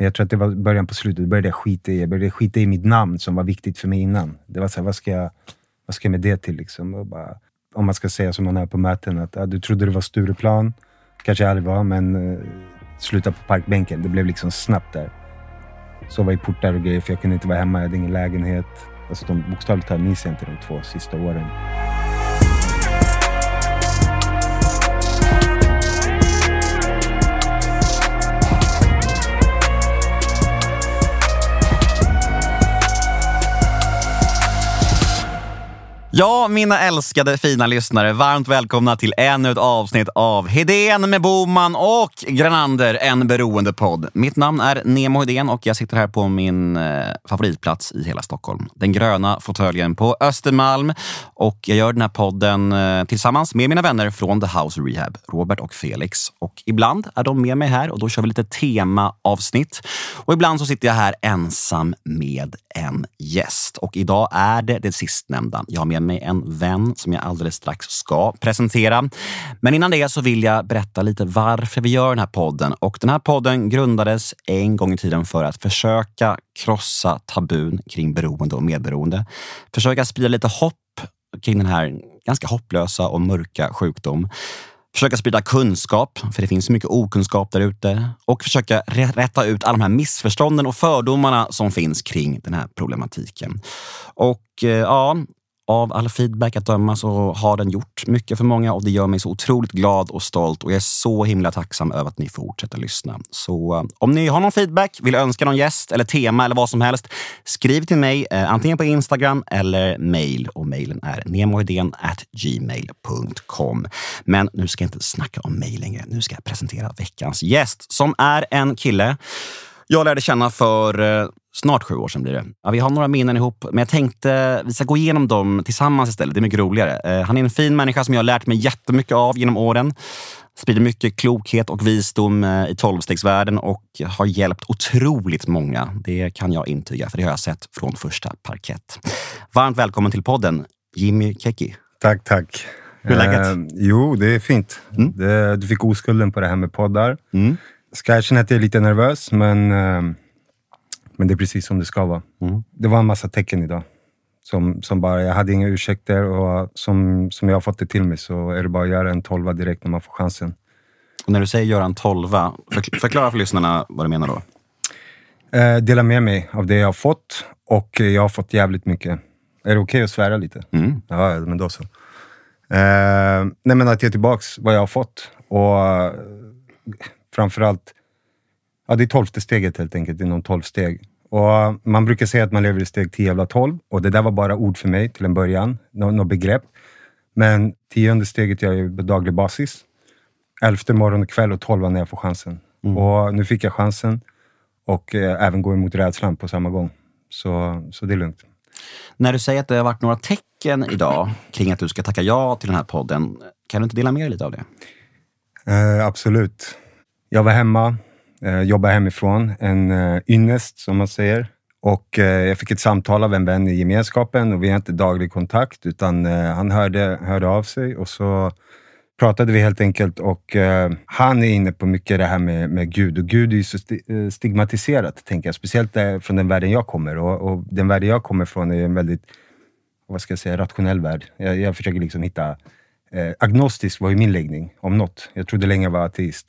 Men jag tror att det var början på slutet. Då började jag skita i, jag började skita i mitt namn som var viktigt för mig innan. Det var så här, vad ska jag, vad ska jag med det till? Liksom? Och bara, om man ska säga som man är på möten, att ja, du trodde det var Stureplan. Kanske jag aldrig var, men eh, sluta på parkbänken. Det blev liksom snabbt där. Sova i portar och grejer, för jag kunde inte vara hemma. Jag hade ingen lägenhet. Alltså de, bokstavligt talat minns jag inte de två sista åren. Ja, mina älskade fina lyssnare. Varmt välkomna till ännu ett avsnitt av Hedén med Boman och Granander, en beroendepodd. Mitt namn är Nemo Hedén och jag sitter här på min eh, favoritplats i hela Stockholm. Den gröna fåtöljen på Östermalm. Och jag gör den här podden eh, tillsammans med mina vänner från The House Rehab, Robert och Felix. Och ibland är de med mig här och då kör vi lite temaavsnitt. Och ibland så sitter jag här ensam med en gäst. Och idag är det det sistnämnda. Jag har med mig en vän som jag alldeles strax ska presentera. Men innan det så vill jag berätta lite varför vi gör den här podden. Och den här podden grundades en gång i tiden för att försöka krossa tabun kring beroende och medberoende. Försöka sprida lite hopp kring den här ganska hopplösa och mörka sjukdom. Försöka sprida kunskap, för det finns så mycket okunskap där ute. Och försöka rätta ut alla de här missförstånden och fördomarna som finns kring den här problematiken. Och eh, ja, av all feedback att döma så har den gjort mycket för många och det gör mig så otroligt glad och stolt och jag är så himla tacksam över att ni fortsätter lyssna. Så eh, om ni har någon feedback, vill önska någon gäst eller tema eller vad som helst, skriv till mig eh, antingen på Instagram eller mail och mejlen är gmail.com. Men nu ska jag inte snacka om mig längre. Nu ska jag presentera veckans gäst som är en kille jag lärde känna för eh, snart sju år sedan blir det. Ja, vi har några minnen ihop, men jag tänkte vi ska gå igenom dem tillsammans istället. Det är mycket roligare. Eh, han är en fin människa som jag har lärt mig jättemycket av genom åren. Sprider mycket klokhet och visdom eh, i tolvstegsvärlden och har hjälpt otroligt många. Det kan jag intyga, för det har jag sett från första parkett. Varmt välkommen till podden, Jimmy Keki. Tack, tack. Hur är läget? Eh, jo, det är fint. Mm. Det, du fick oskulden på det här med poddar. Mm. Ska erkänna att jag är lite nervös, men eh, men det är precis som det ska vara. Mm. Det var en massa tecken idag. Som, som bara, jag hade inga ursäkter och som, som jag har fått det till mig så är det bara att göra en tolva direkt när man får chansen. Och när du säger göra en tolva, förklara för lyssnarna vad du menar då. Eh, dela med mig av det jag har fått och jag har fått jävligt mycket. Är det okej okay att svära lite? Mm. Ja, men då så. Eh, nej men att ge tillbaks vad jag har fått. Och eh, framförallt, ja det är tolfte steget helt enkelt, inom tolv steg. Och man brukar säga att man lever i steg 10 eller 12 och det där var bara ord för mig till en början, något nå begrepp. Men tionde steget gör jag på daglig basis. Elfte morgon och kväll och tolva när jag får chansen. Mm. Och nu fick jag chansen och eh, även gå emot rädslan på samma gång. Så, så det är lugnt. När du säger att det har varit några tecken idag kring att du ska tacka ja till den här podden, kan du inte dela med dig lite av det? Eh, absolut. Jag var hemma eh, jobbar hemifrån, en eh, ynnest som man säger. Och eh, jag fick ett samtal av en vän i gemenskapen och vi har inte daglig kontakt utan eh, han hörde, hörde av sig och så pratade vi helt enkelt och eh, han är inne på mycket det här med, med Gud och Gud är ju så eh, stigmatiserat, tänker jag. Speciellt eh, från den världen jag kommer och, och, den världen jag kommer från är en väldigt, vad ska jag säga, rationell värld. Jag, jag försöker liksom hitta eh, agnostisk var ju min läggning om något. Jag trodde länge jag var ateist.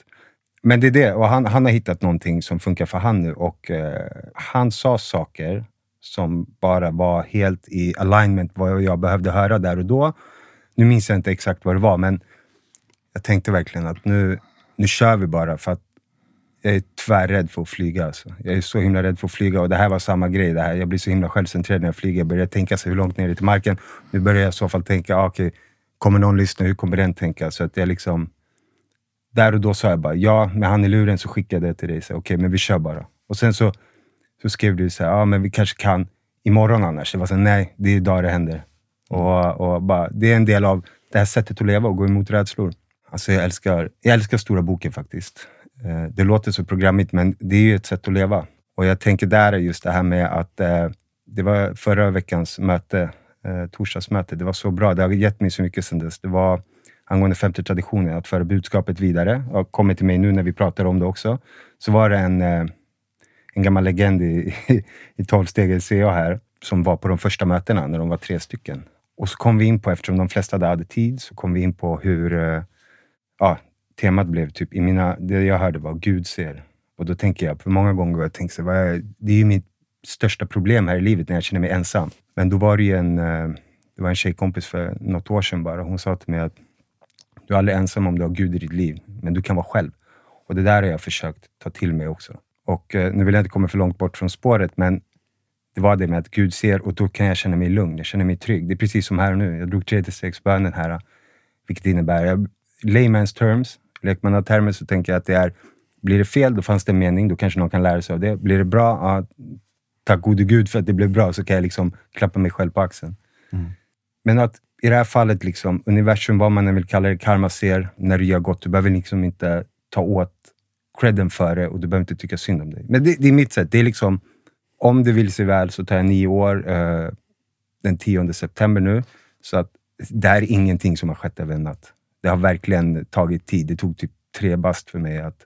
Men det är det, och han, han har hittat någonting som funkar för han nu och eh, han sa saker som bara var helt i alignment vad jag behövde höra där och då. Nu minns jag inte exakt vad det var, men jag tänkte verkligen att nu, nu kör vi bara för att jag är tvärrädd för att flyga. Alltså. Jag är så himla rädd för att flyga och det här var samma grej. Det här. Jag blir så himla självcentrerad när jag flyger. Jag börjar tänka sig hur långt ner är till marken. Nu börjar jag i så fall tänka, ah, okay, kommer någon lyssna? Hur kommer den tänka? Så att jag liksom där och då sa jag bara ja, med han i luren så skickade jag det till dig. Okej, okay, men vi kör bara. Och sen så, så skrev du så här, ja men vi kanske kan imorgon annars. Det var så här, nej, det är idag det händer. Och, och bara, det är en del av det här sättet att leva och gå emot rädslor. Alltså jag älskar, jag älskar Stora boken faktiskt. Eh, det låter så programmigt, men det är ju ett sätt att leva. Och jag tänker där är just det här med att eh, det var förra veckans möte, eh, torsdagsmöte. Det var så bra. Det har gett mig så mycket sedan dess. Det var angående femte traditionen, att föra budskapet vidare. Och kommit till mig nu när vi pratar om det också. Så var det en, eh, en gammal legend i, i tolvsteget CA här, som var på de första mötena när de var tre stycken. Och så kom vi in på, eftersom de flesta där hade tid, så kom vi in på hur eh, ja, temat blev typ, i mina, det jag hörde var Gud ser. Och då tänker jag, för många gånger har jag tänkt så, här, det är ju mitt största problem här i livet när jag känner mig ensam. Men då var det ju en, eh, det var en tjejkompis för något år sedan bara. Hon sa till mig att du är aldrig ensam om du har Gud i ditt liv, men du kan vara själv. Och det där har jag försökt ta till mig också. Och eh, nu vill jag inte komma för långt bort från spåret, men det var det med att Gud ser och då kan jag känna mig lugn. Jag känner mig trygg. Det är precis som här och nu. Jag drog tredje stegsbönen här, vilket innebär, jag, layman's terms, lekmannatermer, så tänker jag att det är, blir det fel, då fanns det en mening. Då kanske någon kan lära sig av det. Blir det bra, ja, tack gode gud för att det blev bra, så kan jag liksom klappa mig själv på axeln. Mm. Men att i det här fallet, liksom, universum, vad man än vill kalla det, karma ser när du gör gott. Du behöver liksom inte ta åt credden för det och du behöver inte tycka synd om dig. Men det, det är mitt sätt. Det är liksom, om det vill sig väl så tar jag nio år eh, den 10 september nu. Så att det här är ingenting som har skett över en natt. Det har verkligen tagit tid. Det tog typ tre bast för mig att,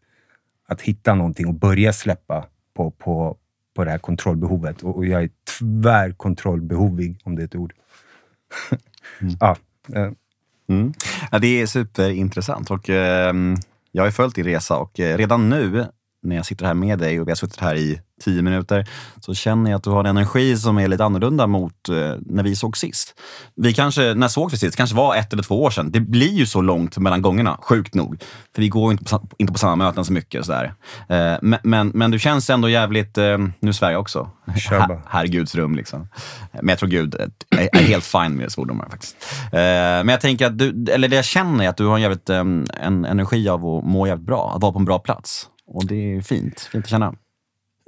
att hitta någonting och börja släppa på, på, på det här kontrollbehovet. Och, och jag är tvärkontrollbehovig, om det är ett ord. mm. ja, eh. mm. ja, det är superintressant och eh, jag har följt din resa och eh, redan nu när jag sitter här med dig och vi har suttit här i tio minuter så känner jag att du har en energi som är lite annorlunda mot eh, när vi såg sist. Vi kanske, när såg vi sist? kanske var ett eller två år sedan. Det blir ju så långt mellan gångerna, sjukt nog. För vi går inte på, inte på samma möten så mycket. Sådär. Eh, men, men, men, du känns ändå jävligt, eh, nu svär jag också, här, här är Guds rum. Liksom. Men jag tror Gud är, är helt fine med svordomar faktiskt. Men jag tänker att du, eller det jag känner är att du har en, jävligt, en energi av att må jävligt bra, att vara på en bra plats. Och det är fint. Fint att känna.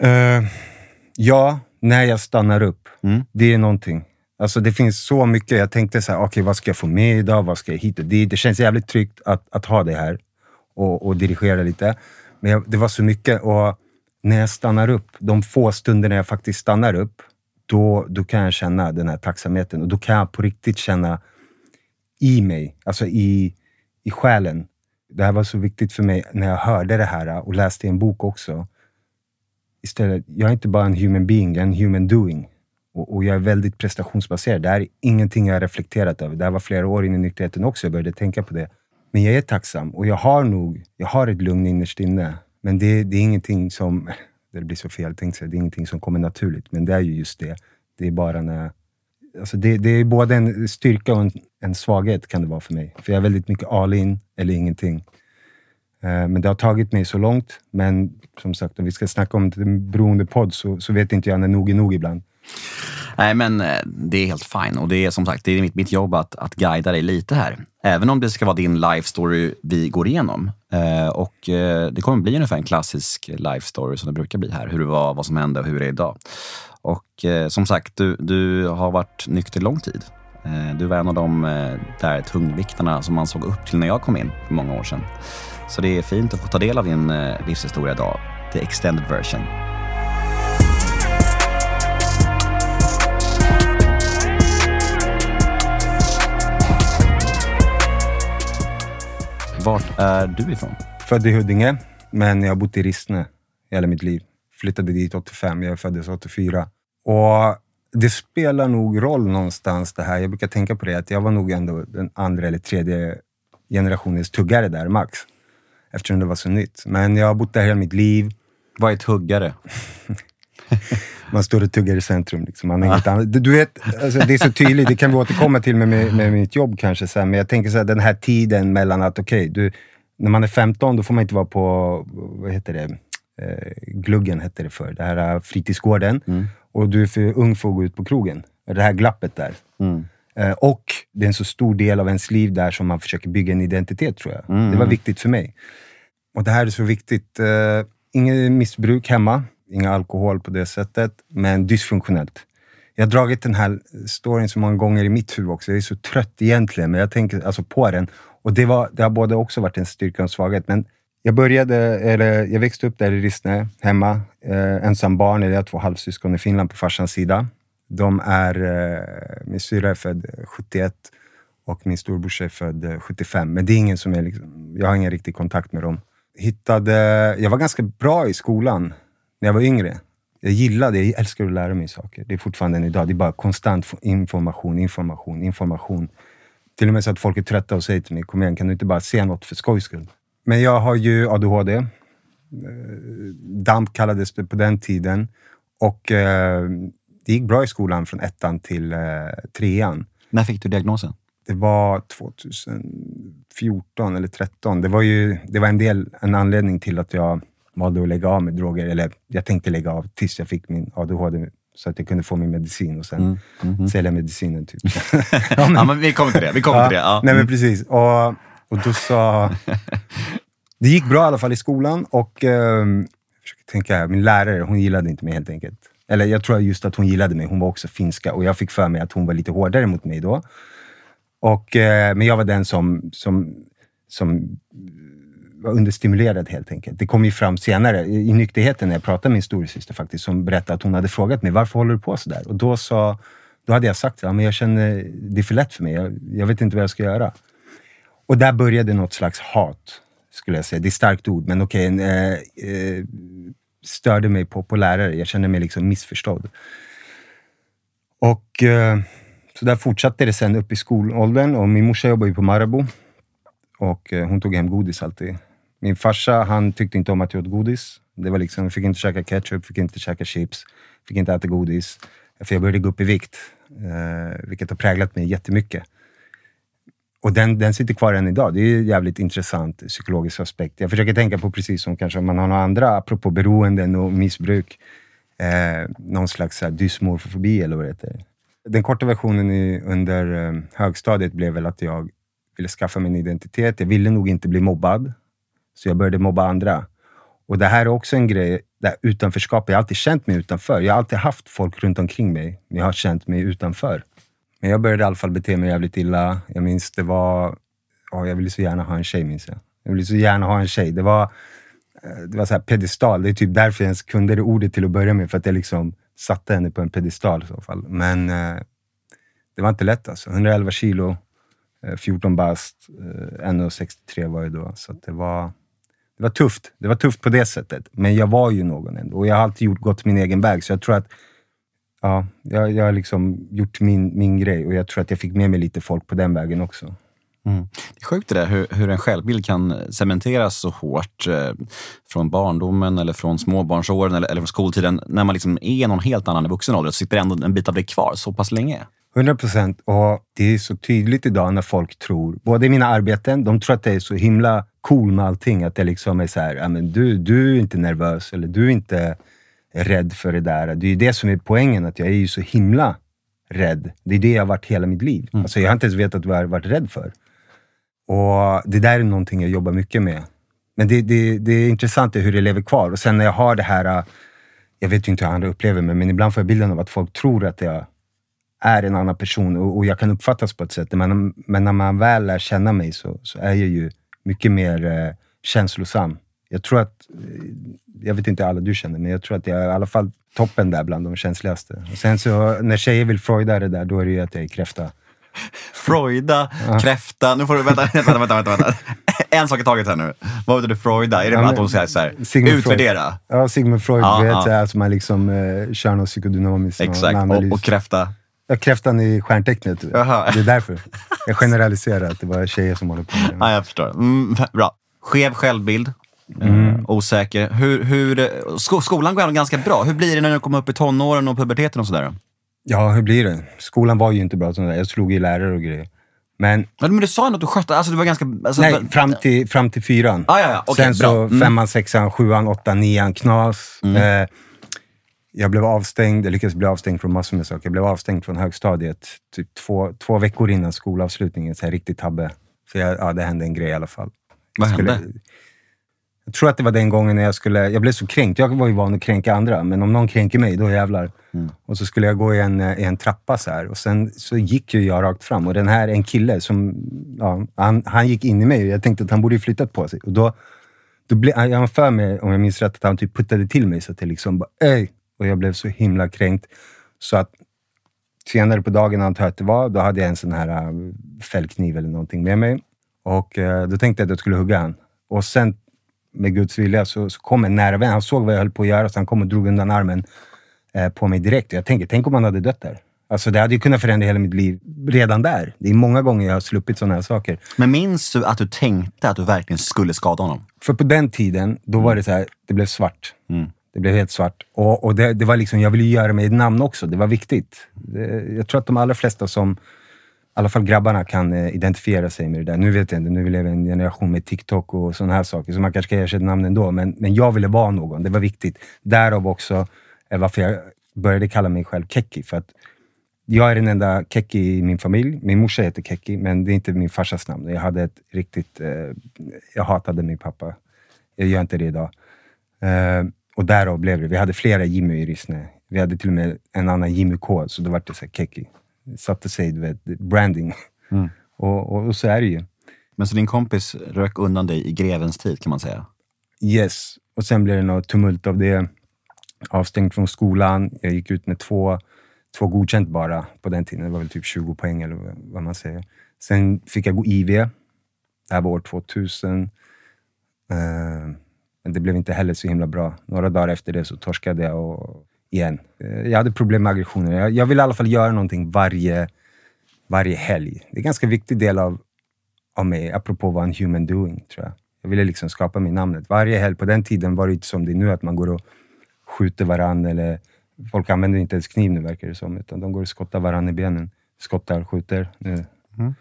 Uh, ja, när jag stannar upp. Mm. Det är någonting. Alltså det finns så mycket. Jag tänkte så här, okay, vad ska jag få med idag? Vad ska jag hit och dit? Det känns jävligt tryggt att, att ha det här och, och dirigera lite. Men jag, det var så mycket och när jag stannar upp, de få stunderna jag faktiskt stannar upp, då, då kan jag känna den här tacksamheten och då kan jag på riktigt känna i mig, alltså i, i själen, det här var så viktigt för mig när jag hörde det här äh, och läste i en bok också. Istället, jag är inte bara en human being, jag är en human doing. Och, och jag är väldigt prestationsbaserad. Det här är ingenting jag har reflekterat över. Det här var flera år in i nykterheten också, jag började tänka på det. Men jag är tacksam och jag har nog, jag har ett lugn innerst inne. Men det, det är ingenting som, det blir så fel tänkt det är ingenting som kommer naturligt. Men det är ju just det. Det är bara när Alltså det, det är både en styrka och en, en, svaghet kan det vara för mig. För jag är väldigt mycket all in eller ingenting. Eh, men det har tagit mig så långt. Men som sagt, om vi ska snacka om en beroendepodd så, så vet inte jag när nog är nog ibland. Nej, men eh, det är helt fine. Och det är som sagt det är mitt, mitt jobb att, att guida dig lite här. Även om det ska vara din life story vi går igenom. Eh, och eh, Det kommer bli ungefär en klassisk life story som det brukar bli här. Hur det var, vad som hände och hur det är idag. Och eh, som sagt, du, du har varit nykter lång tid. Eh, du var en av de eh, där tungviktarna som man såg upp till när jag kom in för många år sedan. Så det är fint att få ta del av din eh, livshistoria idag. The extended version. Vart är du ifrån? Född i Huddinge, men jag har bott i Rissne hela mitt liv. Flyttade dit 85, jag föddes 84. Och det spelar nog roll någonstans det här. Jag brukar tänka på det, att jag var nog ändå den andra eller tredje generationens tuggare där, max. Eftersom det var så nytt. Men jag har bott där hela mitt liv. Vad är tuggare? man står och tuggar i centrum. Liksom. Man inget annat. Du vet, alltså, det är så tydligt, det kan vi återkomma till med, med, med mitt jobb kanske. Här. Men jag tänker så här, den här tiden mellan att, okej, okay, när man är 15 då får man inte vara på, vad heter det, eh, Gluggen hette det för, det här eh, fritidsgården. Mm. Och du är för ung för att gå ut på krogen. Det här glappet där. Mm. Eh, och det är en så stor del av ens liv där som man försöker bygga en identitet, tror jag. Mm. Det var viktigt för mig. Och det här är så viktigt. Eh, inget missbruk hemma, inga alkohol på det sättet, men dysfunktionellt. Jag har dragit den här storyn så många gånger i mitt huvud också. Jag är så trött egentligen, men jag tänker alltså på den. Och det, var, det har både också varit en styrka och en svaghet. Men jag började, eller jag växte upp där i Rissne, hemma. Eh, ensam barn, jag har två halvsyskon i Finland på farsans sida. De är, eh, min syrra är född eh, 71 och min storbrorsa är född eh, 75. Men det är ingen som är, liksom, jag har ingen riktig kontakt med dem. Hittade, jag var ganska bra i skolan när jag var yngre. jag gillade, jag älskar att lära mig saker. Det är fortfarande än idag. Det är bara konstant information, information, information. Till och med så att folk är trötta och säger till mig, kom igen, kan du inte bara se något för skojs skull? Men jag har ju ADHD. Eh, DAMP kallades det på den tiden. Och eh, det gick bra i skolan från ettan till eh, trean. När fick du diagnosen? Det var 2014 eller 2013. Det var ju det var en del, en anledning till att jag valde att lägga av med droger. Eller jag tänkte lägga av tills jag fick min ADHD så att jag kunde få min medicin och sen mm. Mm -hmm. sälja medicinen. Typ. ja, men, ja, men vi kommer till det. Vi kommer till det. Ja. Nej, men precis. Och, och då sa... det gick bra i alla fall i skolan och eh, tänka, min lärare hon gillade inte mig helt enkelt. Eller jag tror just att hon gillade mig. Hon var också finska och jag fick för mig att hon var lite hårdare mot mig då. Och, eh, men jag var den som, som, som var understimulerad helt enkelt. Det kom ju fram senare i nykterheten när jag pratade med min storasyster faktiskt, som berättade att hon hade frågat mig varför håller du på sådär? Och då, sa, då hade jag sagt att ja, jag känner det är för lätt för mig. Jag, jag, vet inte vad jag ska göra. Och där började något slags hat, skulle jag säga. Det är ett starkt ord, men okej. Okay, eh, eh, störde mig på, på lärare. Jag kände mig liksom missförstådd. Och eh, så där fortsatte det sen upp i skolåldern och min morsa jobbade ju på Marabou och eh, hon tog hem godis alltid. Min farsa, han tyckte inte om att jag åt godis. Det var liksom, jag fick inte käka ketchup, fick inte käka chips, fick inte äta godis. För jag började gå upp i vikt, eh, vilket har präglat mig jättemycket. Och den, den sitter kvar än idag. Det är en jävligt intressant psykologisk aspekt. Jag försöker tänka på precis som kanske om man har några andra, apropå beroenden och missbruk, eh, någon slags dysmorfofobi eller vad det heter. Den korta versionen i, under eh, högstadiet blev väl att jag ville skaffa mig en identitet. Jag ville nog inte bli mobbad, så jag började mobba andra. Och Det här är också en grej, det här utanförskapet. Jag har alltid känt mig utanför. Jag har alltid haft folk runt omkring mig, men jag har känt mig utanför. Men jag började i alla fall bete mig jävligt illa. Jag minns det var... Oh, jag ville så gärna ha en tjej, minns jag. Jag ville så gärna ha en tjej. Det var, eh, det var så här pedestal. Det är typ därför jag ens kunde det ordet till att börja med. För att jag liksom satte henne på en pedestal i så fall. Men eh, det var inte lätt alltså. 111 kilo, eh, 14 bast, eh, 1,63 var jag då. Så det var, det var tufft. Det var tufft på det sättet. Men jag var ju någon ändå. Och jag har alltid gjort, gått min egen väg. Så jag tror att ja, jag, jag har liksom gjort min, min grej och jag tror att jag fick med mig lite folk på den vägen också. Mm. Det är sjukt det där hur, hur en självbild kan cementeras så hårt eh, från barndomen eller från småbarnsåren eller, eller från skoltiden. När man liksom är någon helt annan i vuxen ålder så sitter ändå en bit av det kvar så pass länge. 100 procent. Och det är så tydligt idag när folk tror, både i mina arbeten, de tror att det är så himla cool med allting. Att det liksom är så här, du, du är inte nervös eller du är inte rädd för det där. Det är ju det som är poängen, att jag är ju så himla rädd. Det är det jag har varit hela mitt liv. Mm. Alltså, jag har inte ens vetat vad jag har varit rädd för. Och Det där är någonting jag jobbar mycket med. Men det, det, det är intressant hur det lever kvar. Och sen när jag har det här, jag vet ju inte hur andra upplever mig, men ibland får jag bilden av att folk tror att jag är en annan person och, och jag kan uppfattas på ett sätt. Men, men när man väl lär känna mig så, så är jag ju mycket mer eh, känslosam. Jag tror att, jag vet inte alla du känner, men jag tror att jag är i alla fall toppen där bland de känsligaste. Och sen så när tjejer vill freuda det där, då är det ju att jag är kräfta. Freuda, ja. kräfta. Nu får du, vänta, vänta, vänta, vänta, vänta. En sak i taget här nu. Vad betyder Freuda? Är det ja, att hon säger så här, utvärdera? Freud. Ja, Sigmund Freud. Ja, vet, ja. Alltså man liksom eh, kör något psykodynamiskt. Exakt, och, och kräfta? Ja, kräftan i stjärntecknet. Det är därför. Jag generaliserar att det var tjejer som håller på med det. Ja, jag förstår. Mm, bra. Skev självbild. Mm. Uh, osäker. Hur, hur, sko skolan går ganska bra. Hur blir det när du kommer upp i tonåren och puberteten och sådär? Ja, hur blir det? Skolan var ju inte bra. Sådär. Jag slog i lärare och grejer. Men, men, du sa att du skötte, alltså du var ganska... Alltså, nej, fram till, fram till fyran. Ah, ja, ja. Okay, Sen så mm. femman, sexan, sjuan, åttan, nian, knas. Mm. Eh, jag blev avstängd, jag lyckades bli avstängd från massor med saker. Jag blev avstängd från högstadiet typ två, två veckor innan skolavslutningen. Så här riktigt tabbe. Så jag, ja, det hände en grej i alla fall. Vad hände? Jag tror att det var den gången när jag skulle... Jag blev så kränkt. Jag var ju van att kränka andra, men om någon kränker mig, då jävlar. Mm. Och så skulle jag gå i en, i en trappa så här. och sen så gick ju jag rakt fram. Och den här, en kille som... Ja, han, han gick in i mig och jag tänkte att han borde flyttat på sig. Och då, då ble, jag har för mig, om jag minns rätt, att han typ puttade till mig så att jag liksom bara, Ey! Och jag blev så himla kränkt. Så att senare på dagen, antar jag att det var, då hade jag en sån här äh, fällkniv eller någonting med mig. Och äh, då tänkte jag att jag skulle hugga han. Och sen med Guds vilja så, så kom en nära vän. Han såg vad jag höll på att göra så han kom och drog undan armen eh, på mig direkt. Jag tänker, tänk om han hade dött där. Alltså det hade ju kunnat förändra hela mitt liv redan där. Det är många gånger jag har sluppit sådana här saker. Men minns du att du tänkte att du verkligen skulle skada honom? För på den tiden, då var det så här, det blev svart. Mm. Det blev helt svart. Och, och det, det, var liksom, jag ville göra mig ett namn också. Det var viktigt. Det, jag tror att de allra flesta som, alla fall grabbarna, kan eh, identifiera sig med det där. Nu vet jag inte, nu lever en generation med TikTok och sådana här saker, så man kanske kan ersätta namn ändå. Men, men jag ville vara någon. Det var viktigt. Därav också eh, varför jag började kalla mig själv Kekki. För att jag är den enda Kekki i min familj. Min morsa heter Kekki, men det är inte min farsas namn. Jag hade ett riktigt... Eh, jag hatade min pappa. Jag gör inte det idag. Eh, och därav blev det. Vi hade flera Jimmy i Rissne. Vi hade till och med en annan Jimmy K, så då var det så här Kekki. Satte sig, du vet, branding. Mm. Och, och, och, så är det ju. Men så din kompis rök undan dig i grevens tid kan man säga? Yes. Och sen blev det något tumult av det. Avstängd från skolan. Jag gick ut med två två godkänt bara på den tiden. Det var väl typ 20 poäng eller vad man säger. Sen fick jag gå IV. Det här var år 2000. Uh, eh, men det blev inte heller så himla bra. Några dagar efter det så torskade jag och, igen. Uh, jag hade problem med aggressioner. Jag, jag vill i alla fall göra någonting varje, varje helg. Det är en ganska viktig del av, av mig, apropå vad en human doing, tror jag. Jag ville liksom skapa mig namnet. Varje helg, på den tiden var det inte som det är nu, att man går och skjuter varandra eller Folk använder inte ens kniv nu verkar det som, utan de går och skottar varandra i benen. Skottar, skjuter. Nu. Mm.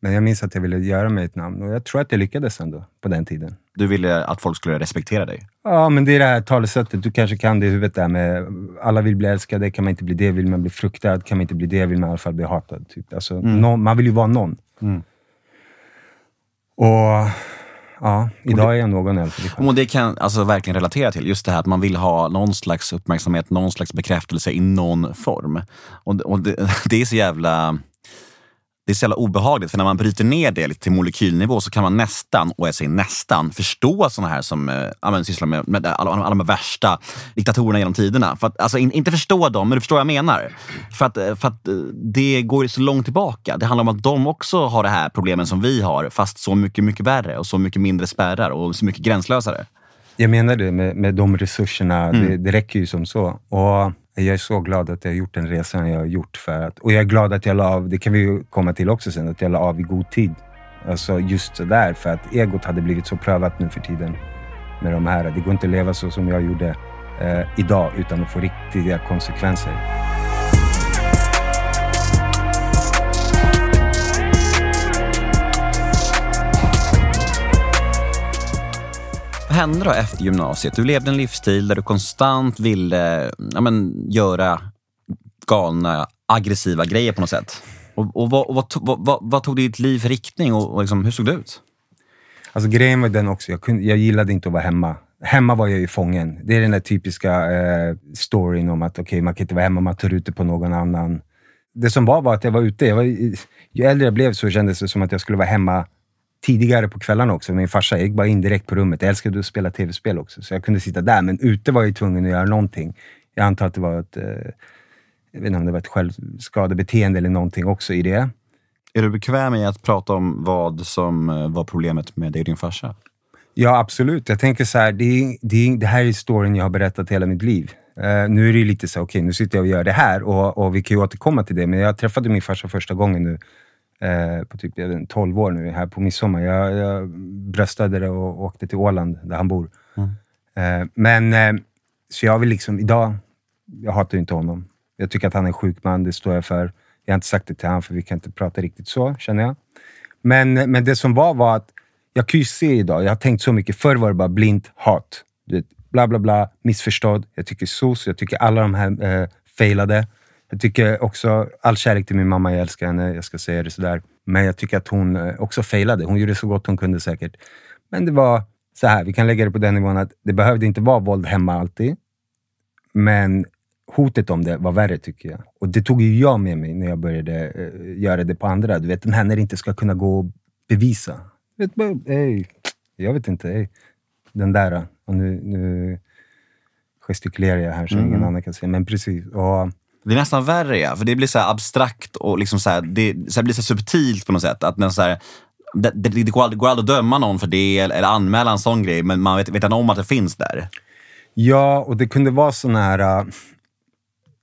Men jag minns att jag ville göra mig ett namn och jag tror att jag lyckades ändå på den tiden. Du ville att folk skulle respektera dig? Ja, men det är det här talesättet. Du kanske kan det i huvudet där med alla vill bli älskade, kan man inte bli det vill man bli fruktad, kan man inte bli det vill man i alla fall bli hatad. Typ. Alltså, mm. någon, man vill ju vara någon. Mm. Och Ja, idag är jag någon äldre. Och det kan alltså verkligen relatera till. Just det här att man vill ha någon slags uppmärksamhet, någon slags bekräftelse i någon form. Och, och det, det är så jävla det är så jävla obehagligt, för när man bryter ner det lite till molekylnivå så kan man nästan, och jag säger nästan, förstå sådana här som äh, sysslar med, med alla, alla de värsta diktatorerna genom tiderna. För att, alltså, in, inte förstå dem, men du förstår vad jag menar. För att, för att eh, det går så långt tillbaka. Det handlar om att de också har det här problemen som vi har, fast så mycket, mycket värre och så mycket mindre spärrar och så mycket gränslösare. Jag menar det, med, med de resurserna. Mm. Det, det räcker ju som så. Och jag är så glad att jag har gjort den resan jag har gjort. För att, och jag är glad att jag la av, det kan vi ju komma till också sen, att jag la av i god tid. Alltså just sådär, för att egot hade blivit så prövat nu för tiden med de här. Det går inte att leva så som jag gjorde eh, idag utan att få riktiga konsekvenser. Hände då efter gymnasiet? Du levde en livsstil där du konstant ville ja, men, göra galna, aggressiva grejer på något sätt. Och, och vad, vad, vad, vad, tog ditt liv för riktning och, och liksom, hur såg det ut? Alltså grejen var den också, jag, kunde, jag gillade inte att vara hemma. Hemma var jag ju fången. Det är den där typiska eh, storyn om att okay, man kan inte vara hemma, man tar ut det på någon annan. Det som var var att jag var ute. Jag var, ju äldre jag blev så kändes det som att jag skulle vara hemma tidigare på kvällarna också. Min farsa gick bara in direkt på rummet. Jag älskade att spela tv-spel också, så jag kunde sitta där. Men ute var jag tvungen att göra någonting. Jag antar att det var ett, eh, jag vet inte om det var ett självskadebeteende eller någonting också i det. Är du bekväm i att prata om vad som eh, var problemet med dig och din farsa? Ja, absolut. Jag tänker så här, det, det, det här är storyn jag har berättat hela mitt liv. Uh, nu är det lite så, okej, okay, nu sitter jag och gör det här och, och vi kan ju återkomma till det, men jag träffade min farsa första gången nu eh, på typ jag vet, 12 år nu, här på midsommar. Jag, jag bröstade det och åkte till Åland, där han bor. Mm. Eh, men, eh, så jag vill liksom, idag, jag hatar inte honom. Jag tycker att han är en sjuk man, det står jag för. Jag har inte sagt det till honom, för vi kan inte prata riktigt så, känner jag. Men, men det som var, var att jag kan ju se idag, jag har tänkt så mycket. Förr var det bara blint hat. Du vet, bla, bla, bla, missförstådd. Jag tycker SOS, jag tycker alla de här eh, failade. Jag tycker också, all kärlek till min mamma, jag älskar henne, jag ska säga det sådär. Men jag tycker att hon eh, också failade. Hon gjorde så gott hon kunde säkert. Men det var så här, vi kan lägga det på den nivån att det behövde inte vara våld hemma alltid. Men hotet om det var värre tycker jag. Och det tog ju jag med mig när jag började uh, göra det på andra. Du vet den här när det inte ska kunna gå att bevisa. Vet, hey, jag vet inte. Hey, den där. Och nu, nu gestikulerar jag här så mm. ingen annan kan se. Men precis. Och, det är nästan värre ja, för det blir så abstrakt och liksom så här, det så här blir så subtilt på något sätt. Att så här, det, det, det går aldrig, går aldrig att döma någon för det eller, eller anmäla en sån grej, men man vet, vet om att det finns där. Ja, och det kunde vara sån här... Äh,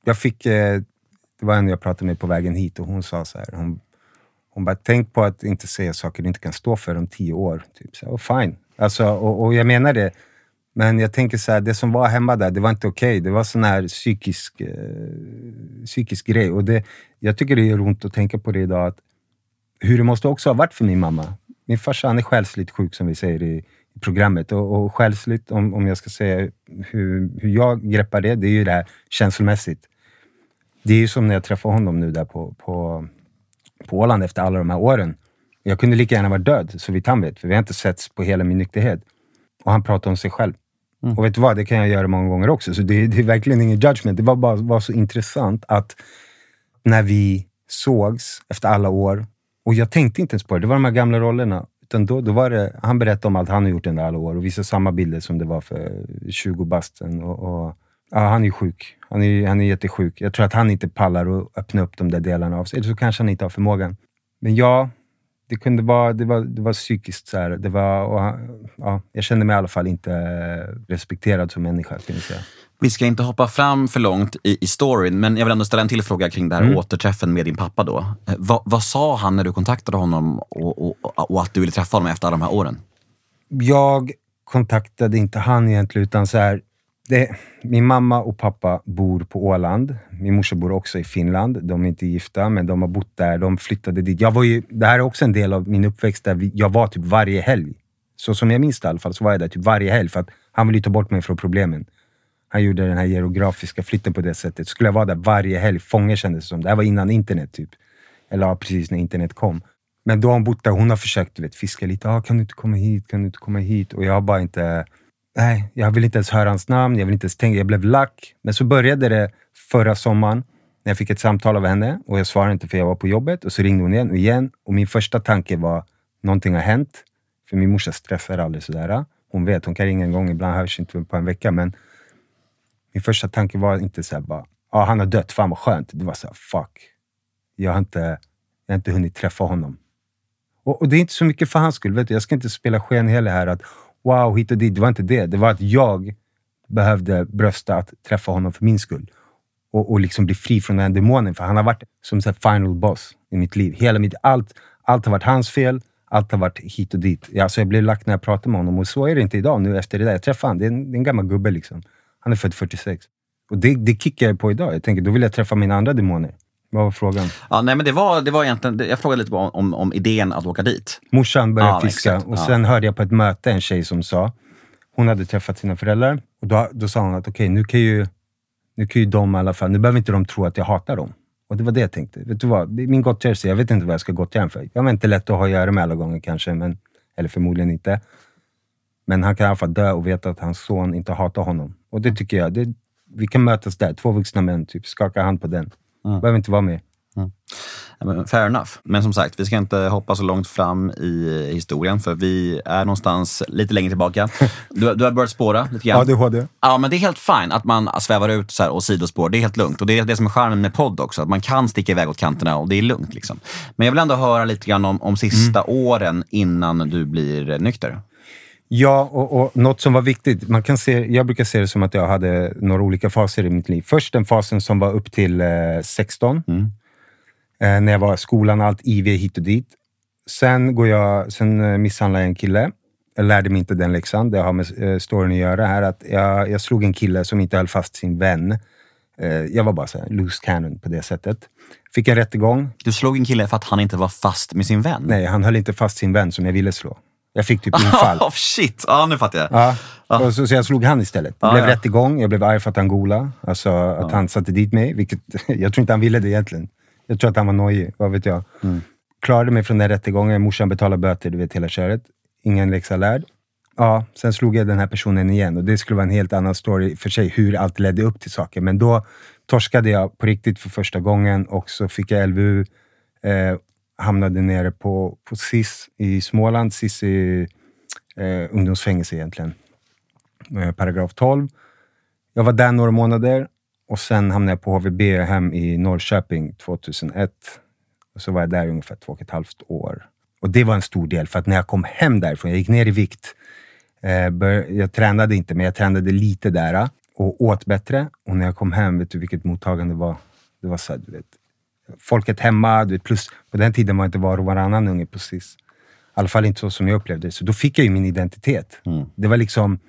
jag fick... Äh, det var en jag pratade med på vägen hit och hon sa så här. Hon, hon bara, tänk på att inte säga saker du inte kan stå för om tio år. Typ. Så, och fine. Alltså, och, och jag menar det. Men jag tänker så här, det som var hemma där, det var inte okej. Det var sån här psykisk, eh, psykisk grej. Och det, jag tycker det gör ont att tänka på det idag. Att hur det måste också ha varit för min mamma. Min farsa han är själsligt sjuk, som vi säger i, i programmet. Och, och själsligt, om, om jag ska säga hur, hur jag greppar det, det är ju det här känslomässigt. Det är ju som när jag träffade honom nu där på, på, på Åland efter alla de här åren. Jag kunde lika gärna vara död, så vitt han vet. För vi har inte setts på hela min nykterhet. Och han pratar om sig själv. Och vet du vad, det kan jag göra många gånger också. Så det, det är verkligen ingen judgment. Det var bara var så intressant att när vi sågs efter alla år, och jag tänkte inte ens på det, det var de här gamla rollerna. Utan då, då var det, han berättade om allt han har gjort under alla år och visade samma bilder som det var för 20 basten. Och, och, ja, han är sjuk. Han är, han är jättesjuk. Jag tror att han inte pallar att öppna upp de där delarna av sig. Eller så kanske han inte har förmågan. Men ja, det kunde vara, det var, det var psykiskt så här. Det var, och, ja, jag kände mig i alla fall inte respekterad som människa, kan jag säga. Vi ska inte hoppa fram för långt i, i storyn, men jag vill ändå ställa en till fråga kring det här återträffen med din pappa. då. Eh, vad, vad sa han när du kontaktade honom och, och, och att du ville träffa honom efter alla de här åren? Jag kontaktade inte han egentligen, utan så här, det, min mamma och pappa bor på Åland. Min morsa bor också i Finland. De är inte gifta, men de har bott där. De flyttade dit. Jag var ju, det här är också en del av min uppväxt, där vi, jag var typ varje helg. Så som jag minns det i alla fall, så var jag där typ varje helg, för att han ville ta bort mig från problemen. Han gjorde den här geografiska flytten på det sättet. Skulle jag vara där varje helg, fånge kändes det som. Det här var innan internet, typ. Eller ja, precis när internet kom. Men då har hon bott där. Hon har försökt du vet, fiska lite. Ah, kan du inte komma hit? Kan du inte komma hit? Och jag har bara inte... Nej, jag vill inte ens höra hans namn. Jag vill inte ens tänka. Jag blev lack. Men så började det förra sommaren när jag fick ett samtal av henne och jag svarade inte för jag var på jobbet. Och så ringde hon igen och igen. Och min första tanke var, någonting har hänt. För min morsa stressar aldrig sådär. Hon vet, hon kan ringa en gång, ibland hörs inte på en vecka. Men min första tanke var inte så här bara, ah, han har dött, fan vad skönt. Det var så här, fuck. Jag har inte, jag har inte hunnit träffa honom. Och, och det är inte så mycket för hans skull. Vet du? Jag ska inte spela sken heller här att wow, hit och dit. Det var inte det. Det var att jag behövde brösta att träffa honom för min skull. Och, och liksom bli fri från den demonen. För han har varit som så här final boss i mitt liv. Hela mitt, allt, allt har varit hans fel. Allt har varit hit och dit. Alltså jag blev lack när jag pratade med honom och så är det inte idag. Nu efter det där. Jag träffade honom. Det är en, det är en gammal gubbe liksom. Han är född 46. Och det, det kickar jag på idag. Jag tänker, då vill jag träffa mina andra demoner. Vad var frågan? Ja, nej, men det var, det var egentligen, jag frågade lite om, om, idén att åka dit. Morsan började Ja, fiska exakt. och Ja. sen hörde jag på ett möte en tjej som sa, hon hade träffat sina föräldrar och då, då sa hon att okej, nu kan ju nu kan ju de i alla fall, nu behöver inte de tro att jag hatar dem. Och det var det jag tänkte. Vet du vad? Min gottgörelse. Jag vet inte vad jag ska gottgöra för. Jag var inte lätt att ha att göra med alla gånger kanske, men, eller förmodligen inte. Men han kan i alla fall dö och veta att hans son inte hatar honom. Och det tycker jag, det, vi kan mötas där. Två vuxna män, typ, skaka hand på den. Behöver inte vara med. Men Fair enough. Men som sagt, vi ska inte hoppa så långt fram i historien, för vi är någonstans lite längre tillbaka. Du, du har börjat spåra lite grann. ADHD. Ja, men det är helt fine att man svävar ut så här och sidospår. Det är helt lugnt. Och det är det som är charmen med podd också, att man kan sticka iväg åt kanterna och det är lugnt. Liksom. Men jag vill ändå höra lite grann om, om sista åren innan du blir eh, nykter. Ja, och, och något som var viktigt. Man kan se, jag brukar se det som att jag hade några olika faser i mitt liv. Först den fasen som var upp till eh, 16. Mm. Eh, när jag var i skolan, allt IV hit och dit. Sen, går jag, sen eh, misshandlade jag en kille. Jag lärde mig inte den läxan. Det har med eh, storyn att göra. Här, att jag, jag slog en kille som inte höll fast sin vän. Eh, jag var bara så här, loose cannon på det sättet. Fick en rättegång. Du slog en kille för att han inte var fast med sin vän? Nej, han höll inte fast sin vän som jag ville slå. Jag fick typ infall. Oh, shit! Ja, nu fattar jag. Ja. Och så, så jag slog han istället. Det Ja, blev ja. rättegång, jag blev arg för att han golade. Alltså att han satte dit mig. Vilket, jag tror inte han ville det egentligen. Jag tror att han var nojig, vad vet jag. Klarade mig från den rättegången, morsan betalade böter, du vet hela köret. Ingen läxa lärd. Ja, sen slog jag den här personen igen och det skulle vara en helt annan story för sig, hur allt ledde upp till saker. Men då torskade jag på riktigt för första gången och så fick jag LVU. Eh, hamnade nere på, på SIS i Småland. SIS är eh, ungdomsfängelse egentligen. Eh, paragraf 12. Jag var där några månader och sen hamnade jag på HVB hem i Norrköping 2001. Och så var jag där i ungefär två och ett halvt år. Och det var en stor del, för att när jag kom hem därifrån, jag gick ner i vikt. Eh, bör, jag tränade inte, men jag tränade lite där och åt bättre. Och när jag kom hem, vet du vilket mottagande det var? Det var så här, du vet, folket hemma, du vet, plus på den tiden var inte var och varannan unge på SIS. I alla fall inte så som jag upplevde det. Så då fick jag ju min identitet. Mm. Det var liksom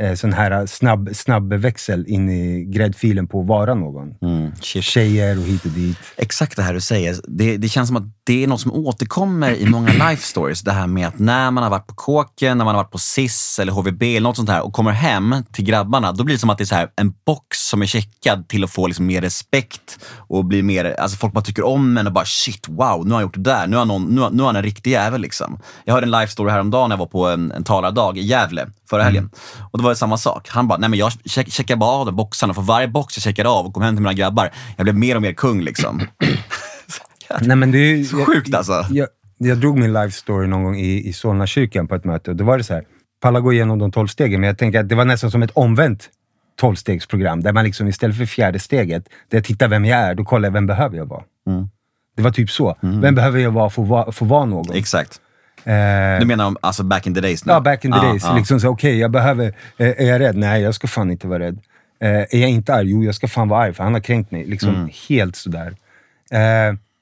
eh, sån här snabb, snabb växel in i gräddfilen på att vara någon. Mm. Shit. Tjejer och hit och dit. Exakt det här du säger. Det, det känns som att det är något som återkommer i många life stories. Det här med att när man har varit på kåken, när man har varit på SIS eller HVB eller något sånt här och kommer hem till grabbarna, då blir det som att det är här, en box som är checkad till att få liksom mer respekt och bli mer, alltså folk bara tycker om en och bara shit, wow, nu har han gjort det där. Nu har, någon, nu har, nu har han en riktig jävel. Liksom. Jag hörde en life story häromdagen när jag var på en, en talardag i Gävle förra helgen. Och då var det samma sak. Han bara, nej men jag check, checkar bara av de boxarna. För varje box jag checkade av och kom hem till mina grabbar, jag blev mer och mer kung liksom. Nej, men det är, Så sjukt alltså. Jag, jag, jag drog min life story någon gång i, i Solna kyrkan på ett möte och då var det så här, Palla går igenom de tolv stegen, men jag tänker att det var nästan som ett omvänt tolvstegsprogram, där man liksom istället för fjärde steget, där jag tittar vem jag är, då kollar jag vem behöver jag vara. Mm. Det var typ så. Vem behöver jag vara för att vara, för att vara någon? Exakt. Eh, Du menar om, alltså back in the days nu? Ja, back in the days. ja. Liksom okej, jag behöver... Eh, är jag rädd? Nej, jag ska fan inte vara rädd. Eh, är jag inte arg? Jo, jag ska fan vara arg, för han har kränkt mig. Liksom Mm. helt sådär.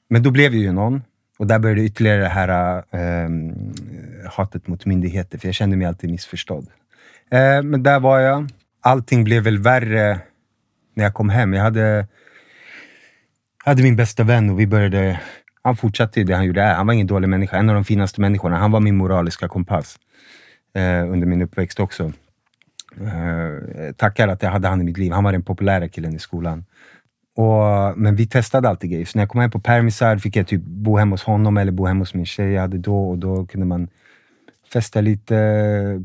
Men då blev jag ju någon. Och där började ytterligare det här eh, hatet mot myndigheter, för jag kände mig alltid missförstådd. Men där var jag. Allting blev väl värre när jag kom hem. Jag hade, jag hade min bästa vän och vi började... Han fortsatte det han gjorde. Han var ingen dålig människa. En av de finaste människorna. Han var min moraliska kompass eh, under min uppväxt också. Eh, tackar att jag hade han i mitt liv. Han var den populära killen i skolan. Och, men vi testade alltid grejer. Så när jag kom hem på permisar fick jag typ bo hemma hos honom eller bo hemma hos min tjej jag hade då. Och då kunde man festa lite,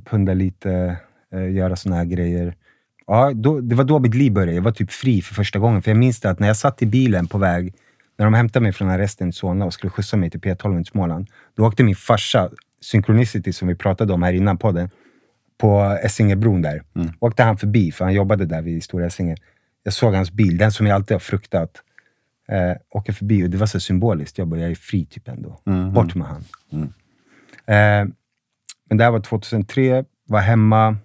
punda lite, eh, göra såna här grejer. Ja, då, det var då mitt liv började. Jag var typ fri för första gången. För jag minns det att när jag satt i bilen på väg, när de hämtade mig från arresten i Solna och skulle skjutsa mig till P12 i Småland. Då åkte min farsa, Synchronicity som vi pratade om här innan podden, på Essingebron där. Åkte han förbi, för han jobbade där vid Stora Essingen. Jag såg hans bil, den som jag alltid har fruktat. Eh, åker förbi och det var så symboliskt. Jag bara, jag är fri typ ändå. Bort med han. Eh, men det här var 2003, var hemma.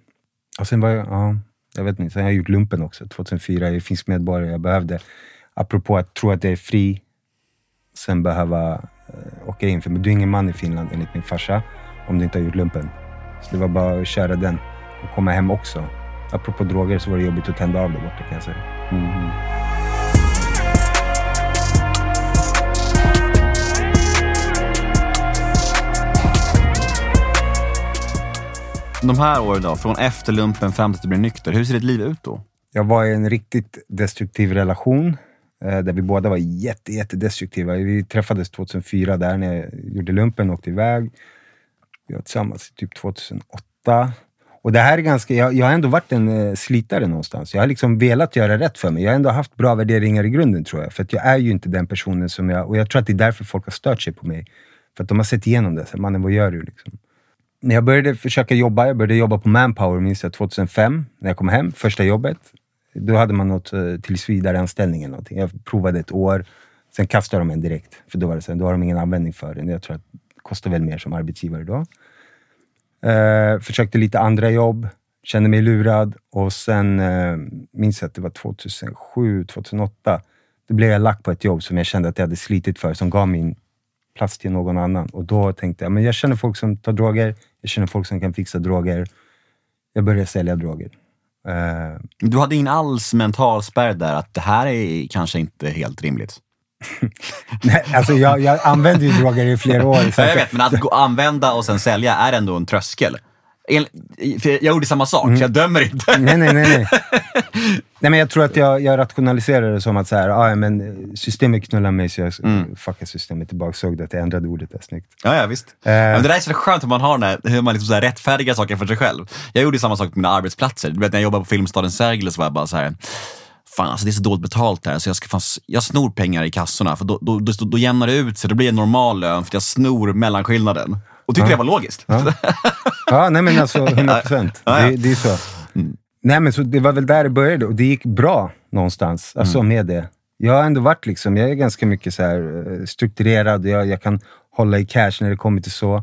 Och sen var jag, ja, jag vet inte, sen har jag gjort lumpen också. 2004, jag är finsk medborgare. Jag behövde, apropå att tro att jag är fri, sen behöva eh, åka in. För du är ingen man i Finland enligt min farsa, om du inte har gjort lumpen. Så det var bara att köra den och komma hem också. Apropå droger så var det jobbigt att tända av där borta kan jag säga. De här åren då, från efter lumpen fram till att du blir nykter, hur ser ditt liv ut då? Jag var i en riktigt destruktiv relation Eh, där vi båda var jätte, jätte destruktiva. Vi träffades 2004 där när jag gjorde lumpen och åkte iväg. Vi var tillsammans typ 2008. Och det här är ganska, jag, jag har ändå varit en eh, slitare någonstans. Jag har liksom velat göra rätt för mig. Jag har ändå haft bra värderingar i grunden tror jag. För att jag är ju inte den personen som jag... Och jag tror att det är därför folk har stört sig på mig. För att de har sett igenom det. Så, Mannen, vad gör du? Liksom. När jag började försöka jobba, jag började jobba på Manpower minns jag 2005, när jag kom hem, första jobbet. Då hade man något tillsvidareanställning. tills vidare anställning eller någonting. Jag provade ett år, sen kastade de en direkt. För då var det så, då har de ingen användning för den. Jag tror att det kostar väl mer som arbetsgivare då. Eh, försökte lite andra jobb, kände mig lurad och sen eh, minns jag att det var 2007, 2008. Då blev jag lack på ett jobb som jag kände att jag hade slitit för, som gav min plats till någon annan. Och då tänkte jag, men jag känner folk som tar droger, jag känner folk som kan fixa droger. Jag började sälja droger. Eh, Du hade ingen alls mental spärr där att det här är kanske inte helt rimligt? nej, alltså jag, jag använde ju droger i flera år. Så Ja, jag vet, men att gå, använda och sen sälja är ändå en tröskel. En- Jag gjorde samma sak, så jag dömer inte. nej, nej, nej. nej. nej men jag tror att jag, jag rationaliserar det som att så här, ah, men systemet knullar mig så jag mm. fuckar systemet tillbaka. Såg det att jag ändrade ordet där, snyggt. Ja, ja visst. Eh. Men det där är så skönt hur man har den här, hur man liksom så här rättfärdigar saker för sig själv. Jag gjorde samma sak på mina arbetsplatser. Du vet, när jag jobbade på Filmstaden Sergel så var jag bara så här. Fan, alltså det är så dåligt betalt här, så jag, ska fan, jag snor pengar i kassorna, för då, då, då, då jämnar det ut sig. Det blir en normal lön, för jag snor mellanskillnaden. Och tyckte det var logiskt. Ja, nej men alltså 100 procent. Ja, ja. Det, det är så. Nej, men så det var väl där det började och det gick bra någonstans, alltså med det. Jag har ändå varit liksom, jag är ganska mycket så här eh, strukturerad, jag, jag kan hålla i cash när det kommer till så.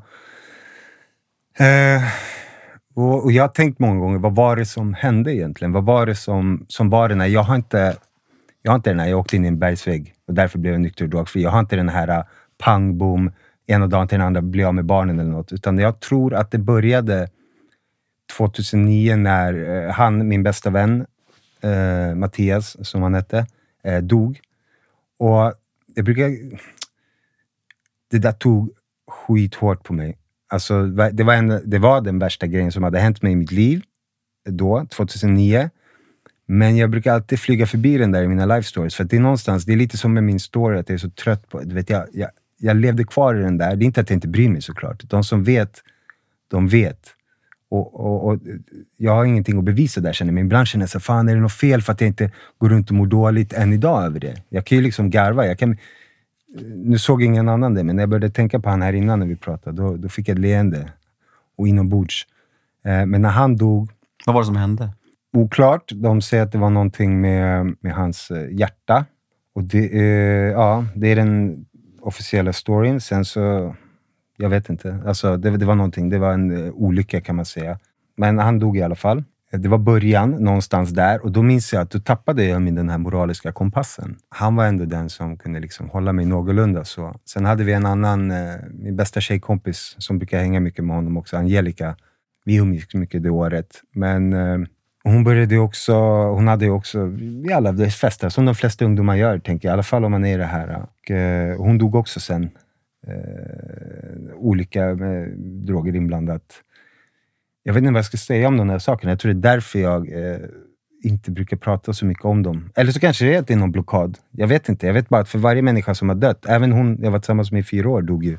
Eh, och, och, jag har tänkt många gånger, vad var det som hände egentligen? Vad var det som, som var den här... Jag har inte, jag har inte den här, jag åkte in i en bergsvägg och därför blev jag nykter och drogfri. Jag har inte den här pang bom, ena dagen till den andra bli av med barnen eller något. Utan jag tror att det började 2009 när eh, han, min bästa vän, eh, Mattias, som han hette, eh, dog. Och jag brukar... Det där tog skithårt på mig. Alltså, det, var en, det var den värsta grejen som hade hänt mig i mitt liv då, 2009. Men jag brukar alltid flyga förbi den där i mina life stories. För det är någonstans, det är lite som med min story, att jag är så trött på... Du vet, jag, jag, jag levde kvar i den där. Det är inte att jag inte bryr mig såklart. De som vet, de vet. Och, och, och, jag har ingenting att bevisa där känner jag, men ibland känner jag så fan är det något fel för att jag inte går runt och mår dåligt än idag över det? Jag kan ju liksom garva. Jag kan, nu såg ingen annan det, men när jag började tänka på han här innan när vi pratade, då, då fick jag ett leende. Och inombords. Eh, men när han dog... Vad var det som hände? Oklart. De säger att det var någonting med, med hans eh, hjärta. Och det, eh, ja, det är den officiella storyn. Sen så jag vet inte. Alltså, det, det var någonting. Det var en eh, olycka kan man säga. Men han dog i alla fall. Eh, det var början någonstans där och då minns jag att då tappade jag min den här moraliska kompassen. Han var ändå den som kunde liksom hålla mig någorlunda så. Sen hade vi en annan, eh, min bästa tjejkompis som brukar hänga mycket med honom också, Angelica. Vi umgicks mycket det året. Men eh, hon började också, hon hade ju också, i alla fester som de flesta ungdomar gör, tänker jag. I alla fall om man är i det här. Och, eh, hon dog också sen eh, olika med droger inblandat. Jag vet inte vad jag ska säga om de här sakerna. Jag tror det är därför jag eh, inte brukar prata så mycket om dem. Eller så kanske det är att det är någon blockad. Jag vet inte. Jag vet bara att för varje människa som har dött, även hon jag var tillsammans med i fyra år, dog ju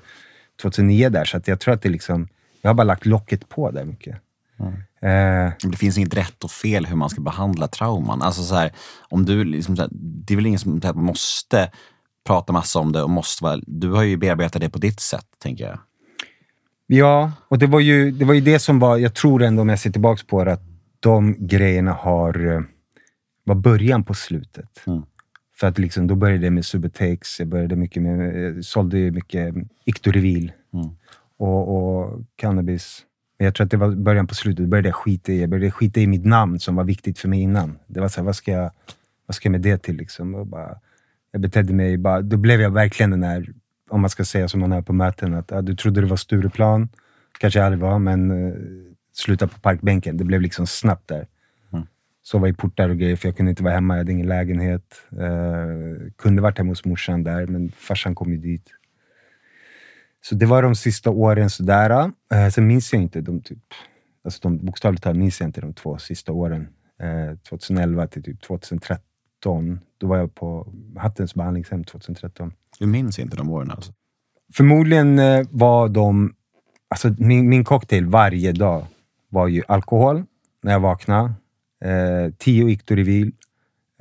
2009 där. Så jag tror att det liksom, jag har bara lagt locket på där mycket. Mm. Eh, det finns inget rätt och fel hur man ska behandla trauman. Alltså så här, om du liksom, så här, det är väl ingen som måste pratar massa om det och måste vara... Du har ju bearbetat det på ditt sätt, tänker jag. Ja, och det var ju det, var ju det som var... Jag tror ändå, om jag ser tillbaka på det, att de grejerna har, eh, var början på slutet. Mm. För att liksom, då började det med Subutex, jag började mycket med, jag sålde mycket Ictorivil mm. och, och cannabis. Jag tror att det var början på slutet. Började jag skita i, jag började skita i mitt namn som var viktigt för mig innan. Det var så här, vad ska jag, vad ska jag med det till? Liksom? Och bara, jag betedde mig bara... Då blev jag verkligen den där, om man ska säga som man är på möten, att ja, du trodde det var Stureplan. kanske jag aldrig var, men uh, sluta på parkbänken. Det blev liksom snabbt där. Mm. Sova i portar och grejer, för jag kunde inte vara hemma. Jag hade ingen lägenhet. Uh, kunde varit hemma hos morsan där, men farsan kom ju dit. Så det var de sista åren sådär. Uh, sen minns jag inte de typ... Alltså de, bokstavligt talat minns jag inte de två sista åren. Uh, 2011 till typ 2013 2013. Då var jag på Hattens behandlingshem 2013. Du minns inte de åren alltså? Förmodligen eh, var de... Alltså min, min cocktail varje dag var ju alkohol när jag vaknade. Eh, tio Ictorivil,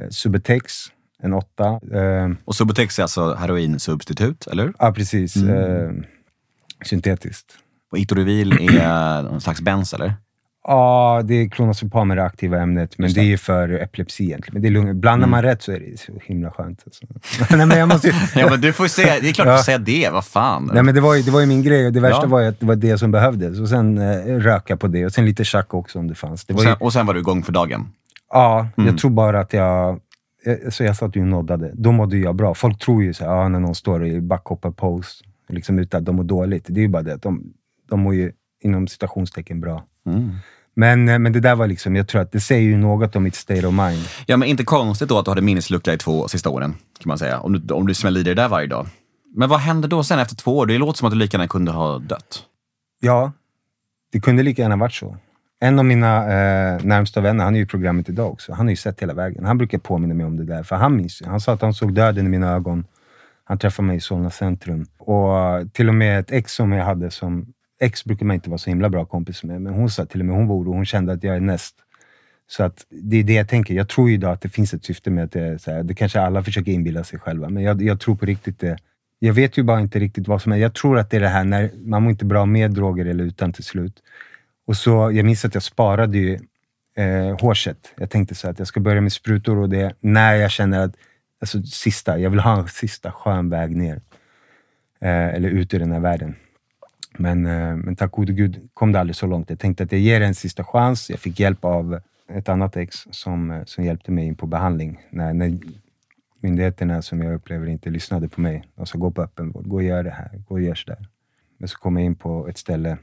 eh, Subutex, en åtta. Eh, och Subutex är alltså heroinsubstitut, eller Ja, precis. Mm. Eh, syntetiskt. Och Ictorivil är någon slags bens, eller? Ja, det är klonazepam är det aktiva ämnet, men det. det är för epilepsi egentligen. Men det är lugnt. Blandar mm. man rätt så är det så himla skönt. Alltså. Nej, men jag måste... ja, men du får säga, det är klart ja. du får säga det. Vad fan. Nej, men det, var ju, det var ju min grej. Det värsta ja. var ju att det var det som behövdes. Och sen eh, röka på det och sen lite chack också om det fanns. Det och, sen, ju... och sen var du igång för dagen? Ja, mm. jag tror bara att jag... Så jag sa att du noddade. Då mådde jag bra. Folk tror ju så här, ja, när någon står i backhoppar-pose, liksom utan att de mår dåligt. Det är ju bara det att de, de mår ju inom citationstecken bra. Mm. Men, eh, men det där var liksom, jag tror att det säger ju något om mitt state of mind. Ja, men inte konstigt då att du hade minneslucka i två sista åren, kan man säga. Om du, om du smäller i dig det där varje dag. Men vad hände då sen efter två år? Det låter som att du lika gärna kunde ha dött. Ja, det kunde lika gärna varit så. En av mina eh, närmsta vänner, han är ju i programmet idag också. Han har ju sett hela vägen. Han brukar påminna mig om det där, för han minns Han sa att han såg döden i mina ögon. Han träffade mig i Solna centrum. Och till och med ett ex som jag hade som ex brukar man inte vara så himla bra kompis med, men hon sa till och med hon var orolig. Hon kände att jag är näst. Så att det är det jag tänker. Jag tror ju idag att det finns ett syfte med att det, så här, det kanske alla försöker inbilla sig själva, men jag, jag, tror på riktigt det. Jag vet ju bara inte riktigt vad som är. Jag tror att det är det här när man mår inte bra med droger eller utan till slut. Och så, jag minns att jag sparade ju eh, hårset. Jag tänkte så att jag ska börja med sprutor och det när jag känner att, alltså sista, jag vill ha en sista skön väg ner. Eh, eller ut ur den här världen. Men, eh, men tack gode gud kom det aldrig så långt. Jag tänkte att jag ger det en sista chans. Jag fick hjälp av ett annat ex som, eh, som hjälpte mig in på behandling. När, när myndigheterna som jag upplever inte lyssnade på mig. De sa gå på öppenvård, gå och gör det här, gå och gör sådär. Men så kom jag in på ett ställe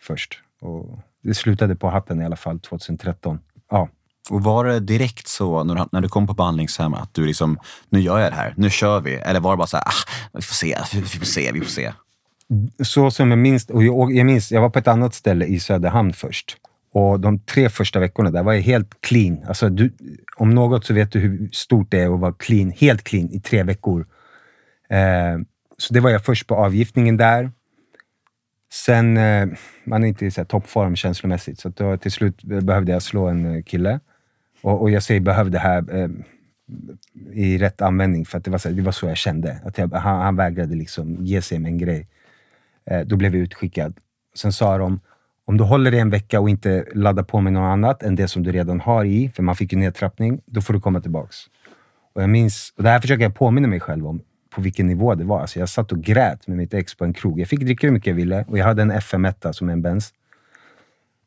först. Och det slutade på hatten i alla fall 2013. Ja. Och var det direkt så när du, när du kom på behandlingshem att du liksom, nu gör jag det här, nu kör vi? Eller var det bara så här, ah, vi får se, vi får se, vi får se? Så som jag minns, och jag, jag minns, jag var på ett annat ställe i Söderhamn först. Och de tre första veckorna där var jag helt clean. Alltså du, om något så vet du hur stort det är att vara clean, helt clean i tre veckor. Eh, så det var jag först på avgiftningen där. Sen, eh, man är inte i så toppform känslomässigt, så då, till slut behövde jag slå en eh, kille. Och, och jag säger behövde här eh, i rätt användning, för att det var så, det var så jag kände. Att jag, han, han vägrade liksom ge sig med en grej. Eh, då blev jag utskickad. Sen sa de, om du håller dig en vecka och inte laddar på med något annat än det som du redan har i, för man fick ju nedtrappning, då får du komma tillbaks. Och jag minns, och det här försöker jag påminna mig själv om, på vilken nivå det var. Alltså jag satt och grät med mitt ex på en krog. Jag fick dricka hur mycket jag ville och jag hade en FM1 som är en Benz.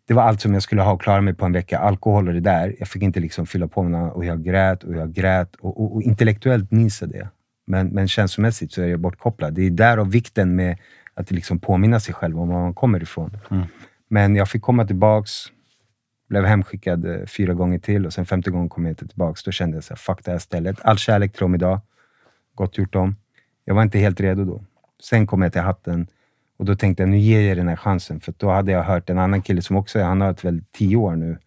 Det var allt som jag skulle ha och klara mig på en vecka. Alkohol och det där. Jag fick inte liksom fylla på med och jag grät och jag grät. Och, och, och intellektuellt minns jag det. Men, men känslomässigt så är jag bortkopplad. Det är därav vikten med att liksom påminna sig själv om var man kommer ifrån. Mm. Men jag fick komma tillbaks, blev hemskickad eh, fyra gånger till och sen femte gången kom jag inte tillbaks. Då kände jag så här, fuck det här stället. All kärlek till dem idag. Gott gjort dem. Jag var inte helt redo då. Sen kom jag till hatten och då tänkte jag, nu ger jag den här chansen. För då hade jag hört en annan kille som också, han har varit väl tio år nu,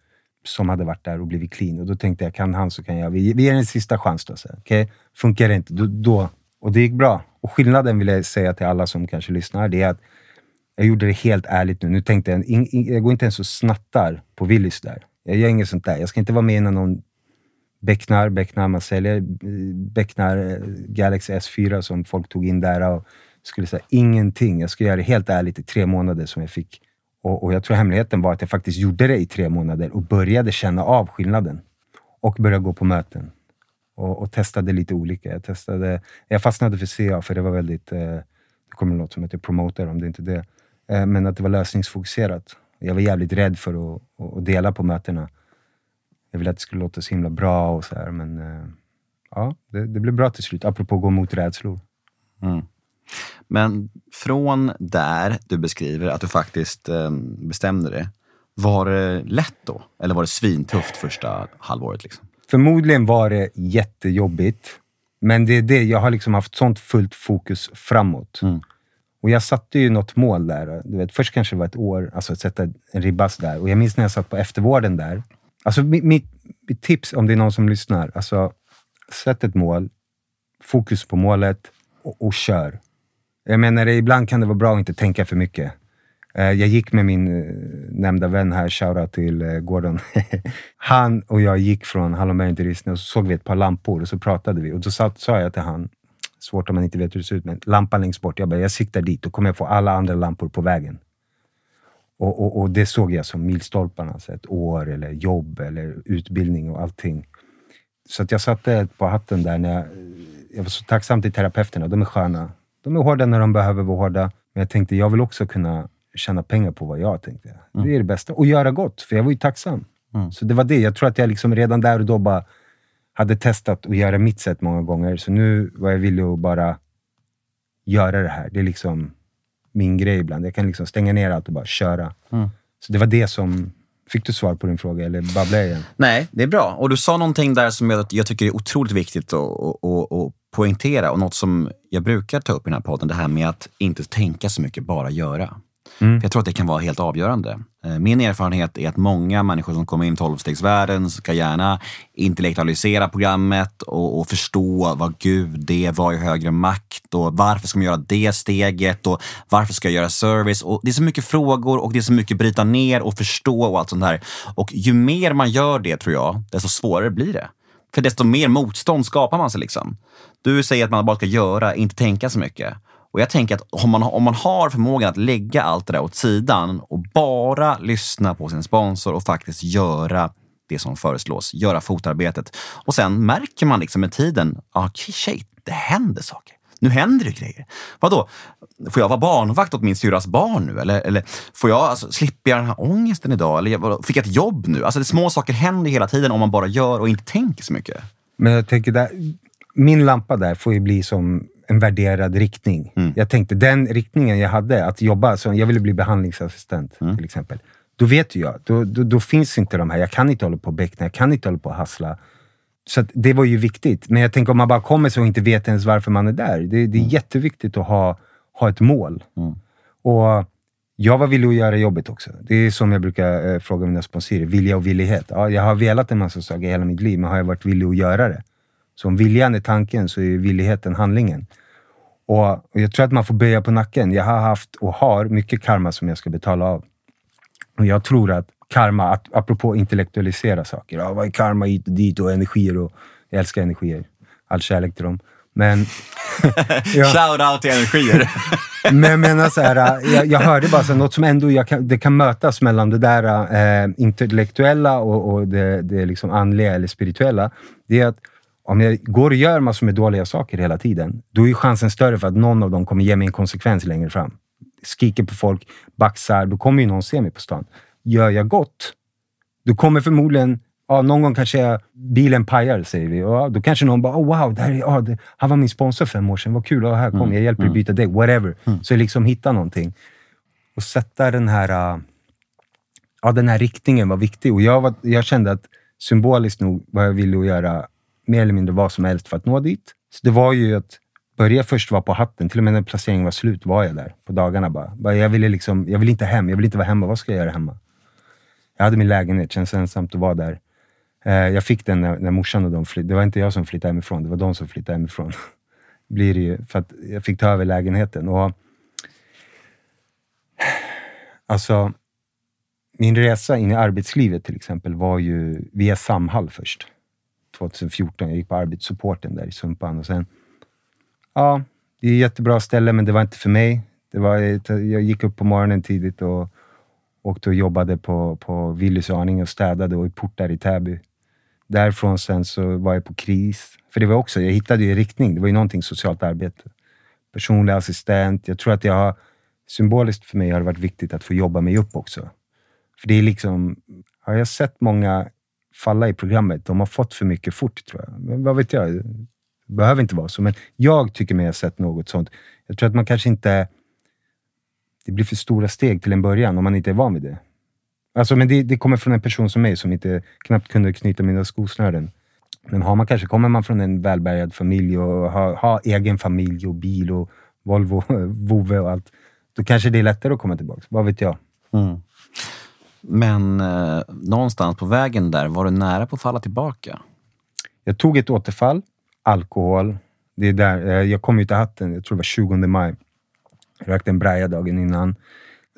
som hade varit där och blivit clean. Och då tänkte jag, kan han så kan jag. Vi, vi ger en sista chans då. Så, okay? Funkar det inte, då, då. Och det gick bra. Och skillnaden vill jag säga till alla som kanske lyssnar, det är att jag gjorde det helt ärligt nu. Nu tänkte jag, in, in, jag går inte ens och snattar på Willys där. Jag gör inget sånt där. Jag ska inte vara med innan någon becknar, becknar man säljer, eh, becknar eh, Galaxy S4 som folk tog in där. Och skulle säga ingenting. Jag skulle göra det helt ärligt i tre månader som jag fick. Och, och jag tror hemligheten var att jag faktiskt gjorde det i tre månader och började känna av skillnaden. Och började gå på möten. Och, och testade lite olika. Jag, testade, jag fastnade för CA för det var väldigt, eh, det kommer låta som att jag promotar om det inte är det. Eh, men att det var lösningsfokuserat. Jag var jävligt rädd för att, att dela på mötena. Jag ville att det skulle låta så himla bra och så här, men eh, ja, det, det, blev bra till slut. Apropå att gå mot rädslor. Mm. Men från där du beskriver att du faktiskt eh, bestämde det, var det lätt då? Eller var det svintufft första halvåret? Liksom? Förmodligen var det jättejobbigt. Men det är det, jag har liksom haft sånt fullt fokus framåt. Mm. Och jag satte ju något mål där. Du vet, först kanske det var ett år, alltså att sätta en ribba där. Och jag minns när jag satt på eftervården där. Alltså mitt, mitt, mitt tips, om det är någon som lyssnar, alltså sätt ett mål, fokus på målet och, och kör. Jag menar, ibland kan det vara bra att inte tänka för mycket. Eh, jag gick med min eh, nämnda vän här, shoutout till eh, Gordon. Han och jag gick från Hallonbergen till Rissne och så såg vi ett par lampor och så pratade vi. Och då sa, sa jag till han, svårt om man inte vet hur det ser ut, men lampan längst bort. Jag bara, jag siktar dit, då kommer jag få alla andra lampor på vägen. Och, och, och det såg jag som milstolparna. Alltså ett år, eller jobb, eller utbildning och allting. Så att jag satte på hatten där. När jag, jag var så tacksam till terapeuterna. De är sköna. De är hårda när de behöver vara hårda. Men jag tänkte, jag vill också kunna tjäna pengar på vad jag tänkte. Mm. Det är det bästa. Och göra gott, för jag var ju tacksam. Mm. Så det var det. Jag tror att jag liksom redan där och då bara hade testat att göra mitt sätt många gånger. Så nu var jag villig att bara göra det här. Det är liksom min grej ibland. Jag kan liksom stänga ner allt och bara köra. Mm. Så det var det som... Fick du svar på din fråga eller babblar jag igen? Nej, det är bra. Och du sa någonting där som jag, jag tycker är otroligt viktigt att, att, att, poängtera och något som jag brukar ta upp i den här podden. Det här med att inte tänka så mycket, bara göra. Mm. jag tror att det kan vara helt avgörande. Eh, min erfarenhet är att många människor som kommer in i tolvstegsvärlden ska gärna intellektualisera programmet och, och, förstå vad Gud är, vad är högre makt och varför ska man göra det steget och varför ska jag göra service? Och det är så mycket frågor och det är så mycket bryta ner och förstå och allt sånt där. Och ju mer man gör det tror jag, desto svårare blir det. För desto mer motstånd skapar man sig. liksom. Du säger att man bara ska göra, inte tänka så mycket. Och jag tänker att om man, om man har förmågan att lägga allt det där åt sidan och bara lyssna på sin sponsor och faktiskt göra det som föreslås, göra fotarbetet. Och sen märker man liksom med tiden, ah, shit, det händer saker. nu händer det grejer. Vadå? Får jag vara barnvakt åt min syrras barn nu? Eller, eller får jag, alltså, slipper jag den här ångesten idag? Eller fick jag ett jobb nu? Alltså, det små saker händer hela tiden om man bara gör och inte tänker så mycket. Men jag tänker, där, min lampa där får ju bli som en värderad riktning. Mm. Jag tänkte den riktningen jag hade, att jobba, så jag ville bli behandlingsassistent Mm. till exempel. Då vet jag, då, då, då finns inte de här, jag kan inte hålla på och beckna, jag kan inte hålla på och hassla. Så det var ju viktigt. Men jag tänker om man bara kommer så och inte vet ens varför man är där. Det, det är jätteviktigt att ha, ha ett mål. Mm. Och jag var villig att göra jobbet också. Det är som jag brukar eh, fråga mina sponsorer, vilja och villighet. Ja, jag har velat en massa saker hela mitt liv, men har jag varit villig att göra det? Så om viljan är tanken så är villigheten handlingen. Och, jag tror att man får böja på nacken. Jag har haft och har mycket karma som jag ska betala av. Och jag tror att karma, att, apropå intellektualisera saker. Ja, vad är karma hit och dit och energier? Och, jag älskar energier. All kärlek till dem. Men, Ja. Shout out till energier. men jag menar så här, jag, jag hörde bara så här, något som ändå kan, det kan mötas mellan det där eh, intellektuella och, och det, det liksom andliga eller spirituella. Det är att om jag går och gör massor med dåliga saker hela tiden, då är ju chansen större för att någon av dem kommer ge mig en konsekvens längre fram. Skriker på folk, baxar, då kommer ju någon se mig på stan. Gör jag gott, då kommer förmodligen, ja, någon gång kanske jag, bilen pajar, säger vi. Ja, då kanske någon bara, oh, wow, det här är, ja, det, han var min sponsor för fem år sedan, vad kul, ja, här kom jag, hjälper dig byta däck, whatever. Så jag liksom hitta någonting. Och sätta den här, äh, ja, den här riktningen var viktig. Och jag, var, jag kände att symboliskt nog var jag villig att göra mer eller mindre vad som helst för att nå dit. Så det var ju att börja först vara på hatten. Till och med när placeringen var slut var jag där på dagarna bara. bara jag, ville liksom, jag ville inte hem, jag ville inte vara hemma. Vad ska jag göra hemma? Jag hade min lägenhet, känns ensamt att vara där. Eh, jag fick den när, när morsan och de flyttade. Det var inte jag som flyttade hemifrån, det var de som flyttade hemifrån. Blir det ju, för att jag fick ta över lägenheten. Och, alltså, min resa in i arbetslivet till exempel var ju via Samhall först. 2014. Jag gick på arbetssupporten där i Sumpan och sen, ja, det är ett jättebra ställe, men det var inte för mig. Det var, jag gick upp på morgonen tidigt och åkte och jobbade på, på Willys aning och städade och i portar i Täby. Därifrån sen så var jag på KRIS. För det var också, jag hittade ju en riktning. Det var ju någonting socialt arbete. Personlig assistent. Jag tror att jag har, symboliskt för mig har det varit viktigt att få jobba mig upp också. För det är liksom, har jag sett många falla i programmet. De har fått för mycket fort, tror jag. Men vad vet jag? Det behöver inte vara så, men jag tycker mig ha sett något sånt. Jag tror att man kanske inte... Det blir för stora steg till en början om man inte är van vid det. Alltså, men det, det kommer från en person som mig som inte knappt kunde knyta mina skosnören. Men har man kanske, kommer man från en välbärgad familj och har, har egen familj och bil och Volvo, vovve och allt, då kanske det är lättare att komma tillbaka. Vad vet jag? Mm. Men eh, någonstans på vägen där, var du nära på att falla tillbaka? Jag tog ett återfall, alkohol. Det är där, eh, jag kom ju till hatten, jag tror det var 20 maj. Jag rökte en braja dagen innan.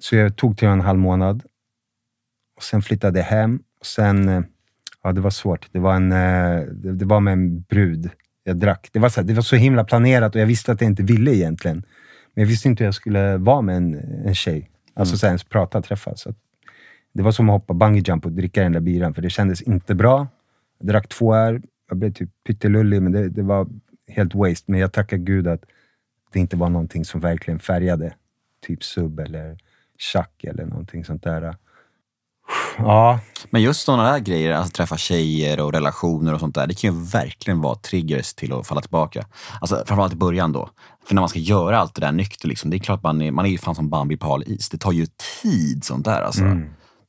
Så jag tog tre och en halv månad. Och sen flyttade jag hem. Och sen, eh, ja det var svårt. Det var, en, eh, det, det var med en brud jag drack. Det var, så här, det var så himla planerat och jag visste att jag inte ville egentligen. Men jag visste inte hur jag skulle vara med en, en tjej. Alltså så här, ens prata, träffas. Så att det var som att hoppa bungee jump och dricka den där biran, för det kändes inte bra. Jag drack två här, jag blev typ pyttelullig, men det, det var helt waste. Men jag tackar gud att det inte var någonting som verkligen färgade. Typ sub eller tjack eller någonting sånt där. Ja, Men just sådana där grejer, alltså träffa tjejer och relationer och sånt där, det kan ju verkligen vara triggers till att falla tillbaka. Alltså framförallt i början då. För när man ska göra allt det där nykter, liksom, det är klart man är, man är ju fan som Bambi på hal is. Det tar ju tid sånt där alltså.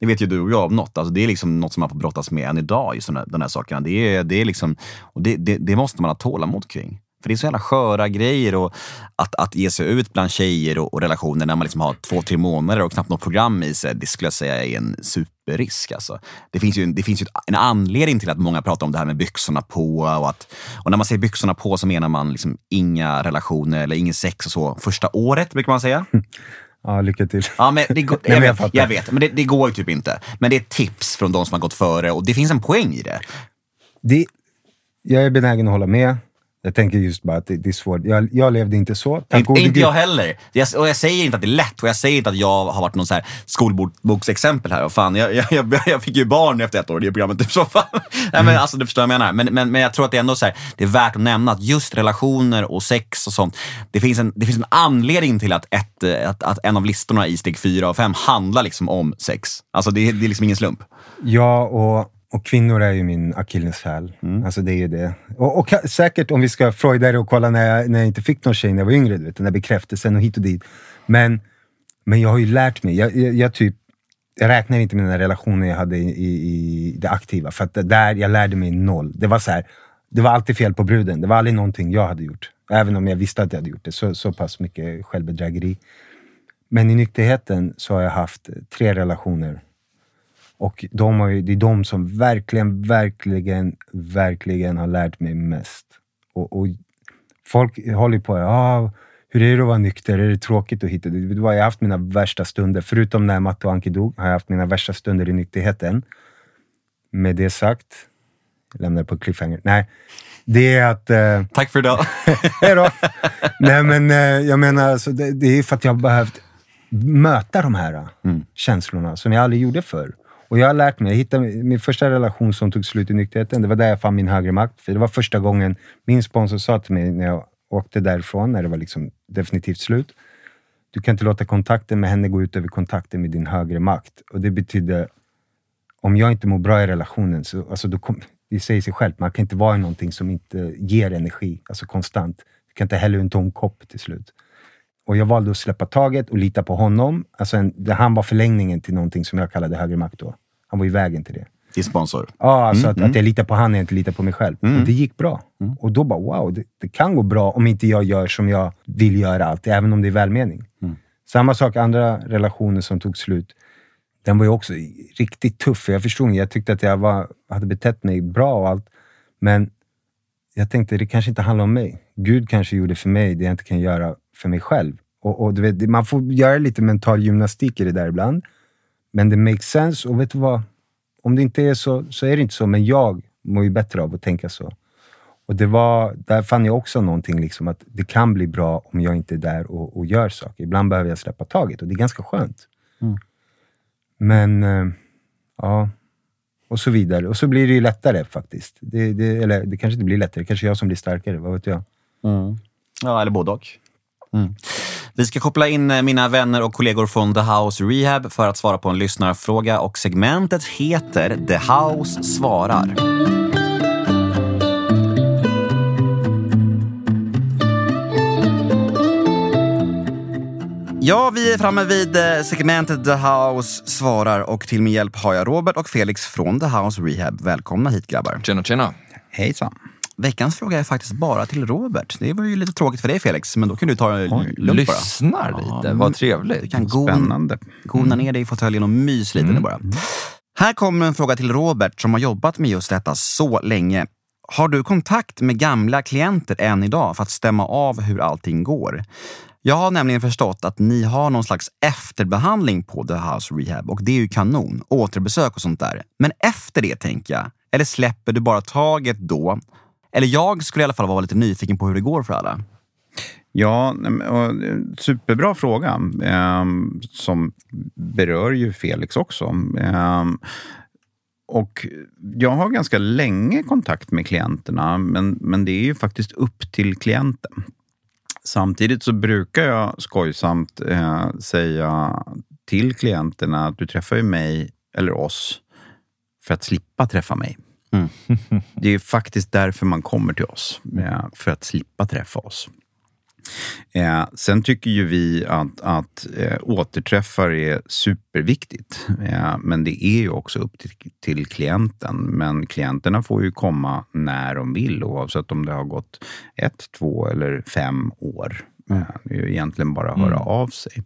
Det vet ju du och jag om något. Alltså, det är liksom något som man får brottas med än idag, just de här, här sakerna. Det, är, det, är liksom, och det, det, det måste man ha tålamod kring. För det är så jävla sköra grejer och att, att ge sig ut bland tjejer och, och relationer när man liksom har två, tre månader och knappt något program i sig, det skulle jag säga är en superrisk. Alltså. Det finns ju, en- det finns ju en anledning till att många pratar om det här med byxorna på. Och, att, och när man säger byxorna på så menar man liksom inga relationer eller ingen sex och så första året, brukar man säga. ja lycka till. Ja, men det går, jag, vet, jag vet, men det, det går ju typ inte. Men det är tips från de som har gått före och det finns en poäng i det. Det, jag är benägen att hålla med. Jag tänker just bara att det, det är svårt. Jag, jag levde inte så. Tack Inte, inte jag heller. Jag, och jag säger inte att det är lätt och jag säger inte att jag har varit någon så här skolboksexempel här. Och fan, jag, jag, jag, fick ju barn efter ett år i det programmet. Typ så fan. Nej, men, alltså, du förstår vad jag menar. Men, men, men jag tror att det är ändå så här, det är värt att nämna att just relationer och sex och sånt. Det finns en, det finns en anledning till att, ett, att, att en av listorna i steg fyra och fem handlar liksom om sex. Alltså det, är- det är liksom ingen slump. Ja, och, och kvinnor är ju min akilleshäl. Alltså det är ju det. Och, och säkert om vi ska freuda det och kolla när jag, när jag inte fick någon tjej när jag var yngre, du vet, den där bekräftelsen och hit och dit. Men, men jag har ju lärt mig. Jag, jag, jag typ, jag räknar inte med den relationen jag hade i, i, i det aktiva, för att där jag lärde mig noll. Det var så här, det var alltid fel på bruden. Det var aldrig någonting jag hade gjort. Även om jag visste att jag hade gjort det. Så, så pass mycket självbedrägeri. Men i nykterheten så har jag haft tre relationer. Och de har ju, det är de som verkligen, verkligen, verkligen har lärt mig mest. Och, och folk håller på, ah, hur är det att vara nykter? Är det tråkigt att hitta? Det jag har haft mina värsta stunder. Förutom när Matte och Anki dog, har jag haft mina värsta stunder i nykterheten. Med det sagt, jag lämnar det på cliffhanger. Nej, det är att... Eh, Tack för idag. Hej då! Nej, men eh, jag menar, alltså, det, det är för att jag har behövt möta de här eh, känslorna som jag aldrig gjorde förr. Och jag har lärt mig. Jag hittade min första relation som tog slut i nykterheten. Det var där jag fann min högre makt. För det var första gången min sponsor sa till mig när jag åkte därifrån, när det var liksom definitivt slut. Du kan inte låta kontakten med henne gå ut över kontakten med din högre makt. Och det betyder, om jag inte mår bra i relationen, så alltså då kom, det säger sig självt, man kan inte vara i någonting som inte ger energi, alltså konstant. Du kan inte hälla ur en tom kopp till slut. Och jag valde att släppa taget och lita på honom. Alltså en, det, han var förlängningen till någonting som jag kallade högre makt då. Han var ju vägen till det. Din sponsor. Ja, alltså att, att jag litar på han och inte litar på mig själv. Och det gick bra. Och då bara, wow, det, det kan gå bra om inte jag gör som jag vill göra alltid, även om det är välmening. Samma sak, andra relationer som tog slut. Den var ju också riktigt tuff. Jag förstod, jag tyckte att jag var, hade betett mig bra och allt. Men jag tänkte, det kanske inte handlar om mig. Gud kanske gjorde för mig det jag inte kan göra för mig själv. Och, och vet, man får göra lite mental gymnastik i det där ibland. Men det makes sense. Och vet du vad? Om det inte är så, så är det inte så. Men jag mår ju bättre av att tänka så. Och det var, där fann jag också någonting, liksom, att det kan bli bra om jag inte är där och, och gör saker. Ibland behöver jag släppa taget och det är ganska skönt. Men, eh, ja. Och så vidare. Och så blir det ju lättare faktiskt. Det, det, eller det kanske inte blir lättare. Det kanske är jag som blir starkare. Vad vet jag? Ja, eller både och. Mm. Vi ska koppla in eh, mina vänner och kollegor från The House Rehab för att svara på en lyssnarfråga och segmentet heter The House svarar. Ja, vi är framme vid eh, segmentet The House svarar och till min hjälp har jag Robert och Felix från The House Rehab. Välkomna hit grabbar. Tjena, tjena. Hejsan. Veckans fråga är faktiskt bara till Robert. Det var ju lite tråkigt för dig Felix, men då kan du ta det lugnt bara. Lyssnar lite, vad Du trevligt. kan go- Spännande. gona ner dig i fåtöljen och mys lite nu bara. Här kommer en fråga till Robert som har jobbat med just detta så länge. Har du kontakt med gamla klienter än idag för att stämma av hur allting går? Jag har nämligen förstått att ni har någon slags efterbehandling på The House Rehab och det är ju kanon. Återbesök och sånt där. Men efter det tänker jag, eller släpper du bara taget då? Eller jag skulle i alla fall vara lite nyfiken på hur det går för alla. Ja, och, eh, superbra fråga ehm, som berör ju Felix också. Ehm, och jag har ganska länge kontakt med klienterna, men, men det är ju faktiskt upp till klienten. Samtidigt så brukar jag skojsamt eh, säga till klienterna att du träffar ju mig eller oss för att slippa träffa mig. Det är faktiskt därför man kommer till oss, eh, för att slippa träffa oss. Eh, sen tycker ju vi att, att eh, återträffar är superviktigt. Eh, men det är ju också upp till, till klienten. Men klienterna får ju komma när de vill oavsett om det har gått ett, två eller fem år. Eh, det är ju egentligen bara att höra av sig.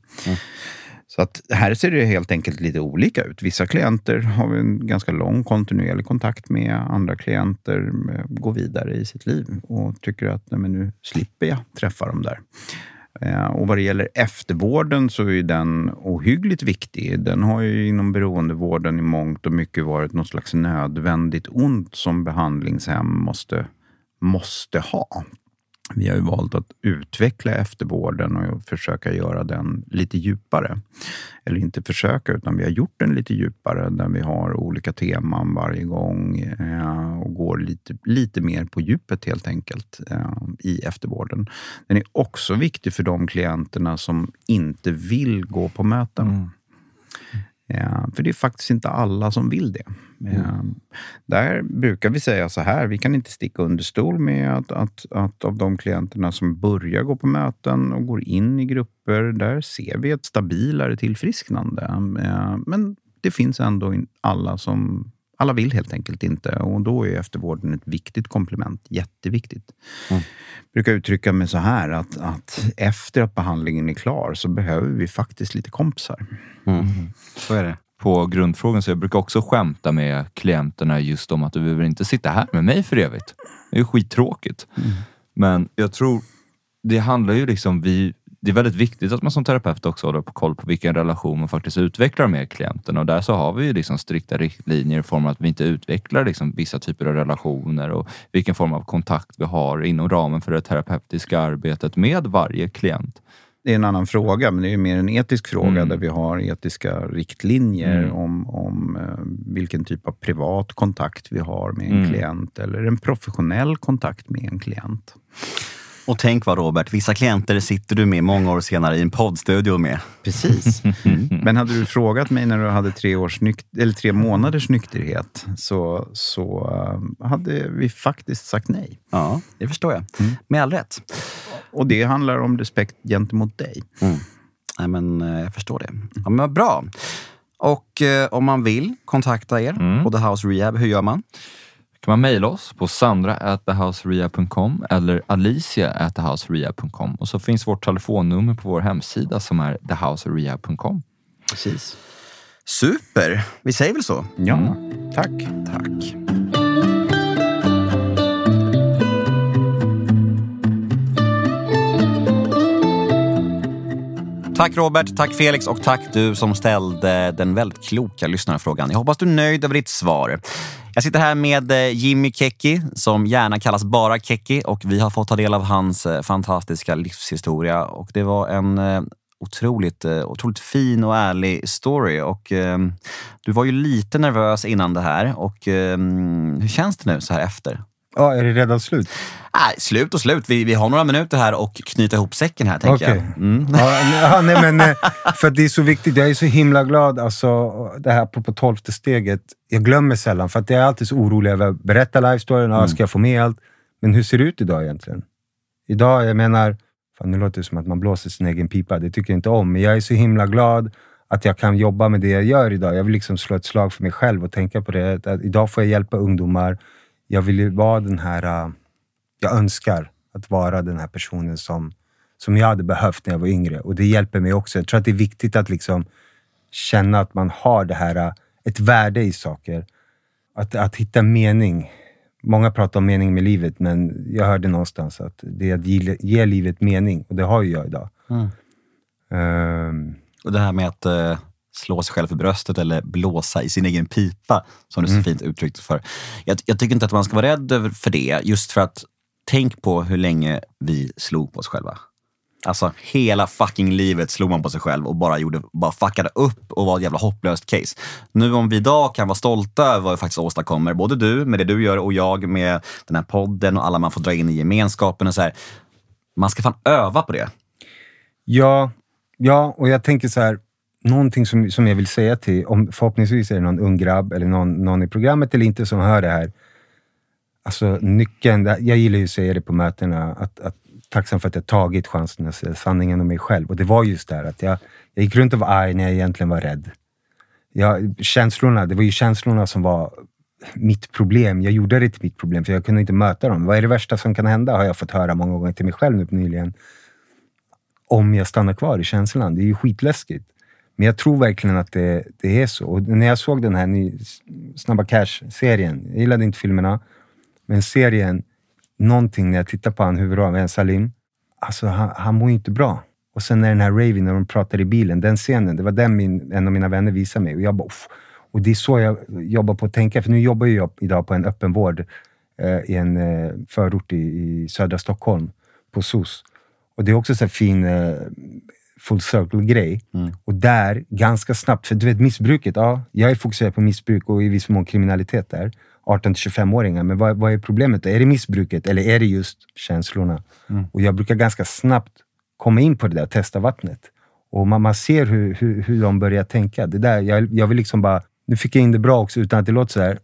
Så att här ser det helt enkelt lite olika ut. Vissa klienter har vi en ganska lång kontinuerlig kontakt med. Andra klienter eh, går vidare i sitt liv och tycker att Nej, men nu slipper jag träffa dem där. Eh, och vad det gäller eftervården så är den ohyggligt viktig. Den har ju inom beroendevården i mångt och mycket varit något slags nödvändigt ont som behandlingshem måste, måste ha vi har ju valt att utveckla eftervården och försöka göra den lite djupare. Eller inte försöka, utan vi har gjort den lite djupare där vi har olika teman varje gång eh, och går lite, lite mer på djupet helt enkelt eh, i eftervården. Den är också viktig för de klienterna som inte vill gå på möten. Mm. Ja, för det är faktiskt inte alla som vill det. Mm. Där brukar vi säga så här, vi kan inte sticka under stol med att, att, att av de klienterna som börjar gå på möten och går in i grupper, där ser vi ett stabilare tillfrisknande. Men det finns ändå alla som alla vill helt enkelt inte och då är eftervården ett viktigt komplement. Jätteviktigt. Mm. Jag brukar uttrycka mig så här att, att efter att behandlingen är klar så behöver vi faktiskt lite kompisar. Mm. Så är det på grundfrågan. Så jag brukar också skämta med klienterna just om att du behöver inte sitta här med mig för evigt. Det är skittråkigt. Mm. Men jag tror, det handlar ju liksom, vi, det är väldigt viktigt att man som terapeut också håller på koll på vilken relation man faktiskt utvecklar med klienten och där så har vi ju liksom strikta riktlinjer i form av att vi inte utvecklar liksom vissa typer av relationer och vilken form av kontakt vi har inom ramen för det terapeutiska arbetet med varje klient det är en annan fråga, men det är mer en etisk fråga mm. där vi har etiska riktlinjer mm. om, om uh, vilken typ av privat kontakt vi har med en mm. klient eller en professionell kontakt med en klient. Och tänk vad Robert, vissa klienter sitter du med många år senare i en poddstudio med. Precis. Mm. Men hade du frågat mig när du hade tre, års eller tre månaders nykterhet så, så uh, hade vi faktiskt sagt nej. Ja, det förstår jag. Mm. Med all rätt. Och det handlar om respekt gentemot dig. Mm. Nej, men, uh, jag förstår det. Ja, men bra. Och uh, om man vill kontakta er mm. på The House Rehab, hur gör man? Kan man mejla oss på sandra.thehouserehab.com eller alicia.thehouserehab.com och så finns vårt telefonnummer på vår hemsida som är thehouserehab.com. Precis. Super! Vi säger väl så? Ja, mm. tack. Tack. Tack Robert, tack Felix och tack du som ställde den väldigt kloka lyssnarfrågan. Jag hoppas du är nöjd över ditt svar. Jag sitter här med eh, Jimmy Kekki, som gärna kallas bara Kekki och vi har fått ta del av hans eh, fantastiska livshistoria. Och det var en eh, otroligt, otroligt fin och ärlig story. Och, eh, du var ju lite nervös innan det här. Och, eh, hur känns det nu så här efter? Ja, är det redan slut? Nej, slut och slut. Vi, vi har några minuter här och knyta ihop säcken här, tänker okay. jag. Mm. Ja, nej, men, eh, för det är så viktigt. Jag är så himla glad, alltså, det här på, på tolfte steget. Jag glömmer sällan, för att jag är alltid så orolig över att berätta live-storyn. Mm. Ska jag få med allt? Men hur ser det ut idag egentligen? Idag, jag menar, fan, nu låter det som att man blåser sin egen pipa. Det tycker jag inte om, men jag är så himla glad att jag kan jobba med det jag gör idag. Jag vill liksom slå ett slag för mig själv och tänka på det. Att idag får jag hjälpa ungdomar jag vill vara den här... Uh, jag önskar att vara den här personen som, som jag hade behövt när jag var yngre. Och det hjälper mig också. Jag tror att det är viktigt att liksom känna att man har det här, uh, ett värde i saker. Att, att hitta mening. Många pratar om mening med livet, men jag hörde någonstans att det är att ge, ge livet mening. Och det har ju jag idag. Mm. Um, och det här med att uh slå sig själv för bröstet eller blåsa i sin egen pipa, som du så mm. fint uttryckte för. Jag, jag, tycker inte att man ska vara rädd för det, just för att tänk på hur länge vi slog på oss själva. Alltså hela fucking livet slog man på sig själv och bara, gjorde, bara fuckade upp och var ett jävla hopplöst case. Nu om vi idag kan vara stolta över vad vi faktiskt åstadkommer, både du med det du gör och jag med den här podden och alla man får dra in i gemenskapen och så här. Man ska fan öva på det. Ja, ja och jag tänker så här, någonting som, som jag vill säga till, om förhoppningsvis är det någon ung grabb eller någon, någon i programmet eller inte som hör det här. Alltså nyckeln, jag gillar ju att säga det på mötena, att, att tacksam för att jag tagit chansen att säga sanningen om mig själv. Och det var just det här att jag, jag gick runt och var arg när jag egentligen var rädd. Jag, känslorna, det var ju känslorna som var mitt problem. Jag gjorde det till mitt problem, för jag kunde inte möta dem. Vad är det värsta som kan hända, har jag fått höra många gånger till mig själv nu nyligen. Om jag stannar kvar i känslan. Det är ju skitläskigt. Men jag tror verkligen att det, det är så. Och när jag såg den här ny, Snabba Cash-serien, jag gillade inte filmerna, men serien, någonting när jag tittar på han huvudrollen, Salim, alltså han, han mår inte bra. Och sen när den här Raven, när de pratar i bilen, den scenen, det var den min, en av mina vänner visade mig. Och jag bara, Och det är så jag jobbar på att tänka, för nu jobbar jag idag på en öppenvård eh, i en eh, förort i, i södra Stockholm på SOS. Och det är också en fin eh, full circle-grej. Och där, ganska snabbt, för du vet missbruket, ja, jag är fokuserad på missbruk och i viss mån kriminalitet där. 18-25-åringar, men vad, vad är problemet? Är det missbruket eller är det just känslorna? Och jag brukar ganska snabbt komma in på det där, testa vattnet. Och man, man ser hur, hur, hur de börjar tänka. Det där, jag, jag vill liksom bara, nu fick jag in det bra också utan att det låter så här.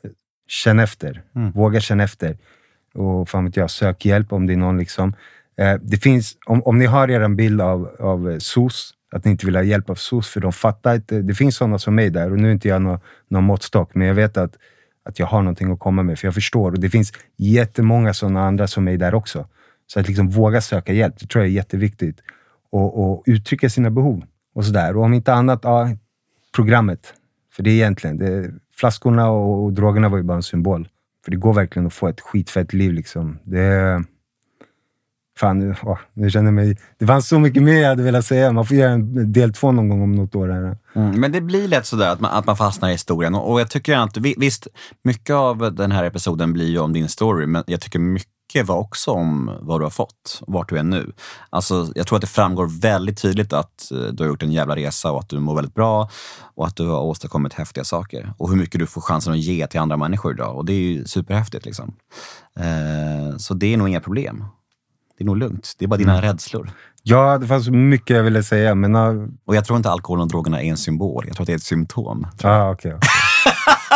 Känn efter. Våga känna efter. Och fan vet jag, sök hjälp om det är någon liksom. Eh, det finns, om, om ni har er en bild av, av SOS, att ni inte vill ha hjälp av SOS, för de fattar inte. Det finns sådana som mig där och nu är inte jag någon, någon måttstock, men jag vet att, att jag har någonting att komma med, för jag förstår. Och det finns jättemånga sådana andra som mig där också. Så att liksom våga söka hjälp, det tror jag är jätteviktigt. Och, och uttrycka sina behov och sådär. Och om inte annat, ja, programmet. För det är egentligen, det, flaskorna och, och drogerna var ju bara en symbol. För det går verkligen att få ett skitfett liv liksom. Det, fan, nu, åh, nu känner jag mig... Det fanns så mycket mer jag hade velat säga. Man får göra en del två någon gång om något år. Här. Mm, men det blir lätt sådär att man, att man fastnar i historien. Och, och jag tycker att, visst, mycket av den här episoden blir ju om din story, men jag tycker mycket var också om vad du har fått och vart du är nu. Alltså, jag tror att det framgår väldigt tydligt att eh, du har gjort en jävla resa och att du mår väldigt bra och att du har åstadkommit häftiga saker. Och hur mycket du får chansen att ge till andra människor idag. Och det är ju superhäftigt. Liksom. Eh, så det är nog inga problem. Det är nog lugnt. Det är bara dina rädslor. Ja, det fanns mycket jag ville säga, men... Och jag tror inte alkoholen och drogerna är en symbol. Jag tror att det är ett symptom. Ah, okej.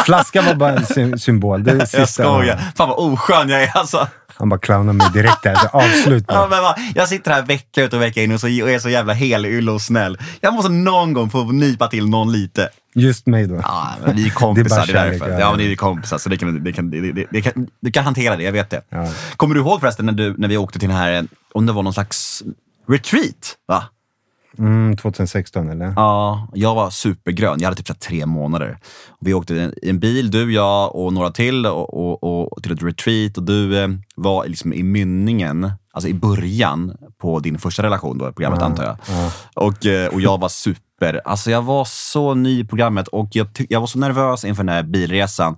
Flaskan var bara en sy- symbol. Det är det Jag sista. skojar. Fan vad oskön jag är alltså. Han bara clownar mig direkt där. Så avslut Ja, men va, jag sitter här vecka ut och vecka in och, så, och är så jävla helylle och snäll. Jag måste någon gång få nypa till någon lite. Just mig då. Ja, men vi är kompisar, Det är kärlek, därför. ja. Ja, men det är kompisar, så det kan, det kan, det, det kan, du kan hantera det, jag vet det. Ja. Kommer du ihåg förresten när, du, när vi åkte till den här, om det var någon slags retreat? Va? Mm, 2016 eller? Ja, jag var supergrön. Jag hade typ tre månader. Vi åkte i en- bil, du, jag och några till, och, och, och till ett retreat. Och du eh, var liksom i mynningen, alltså i början på din första relation då, programmet antar jag. Och, eh, och jag var super. Alltså jag var så ny i programmet och jag, jag var så nervös inför den här bilresan.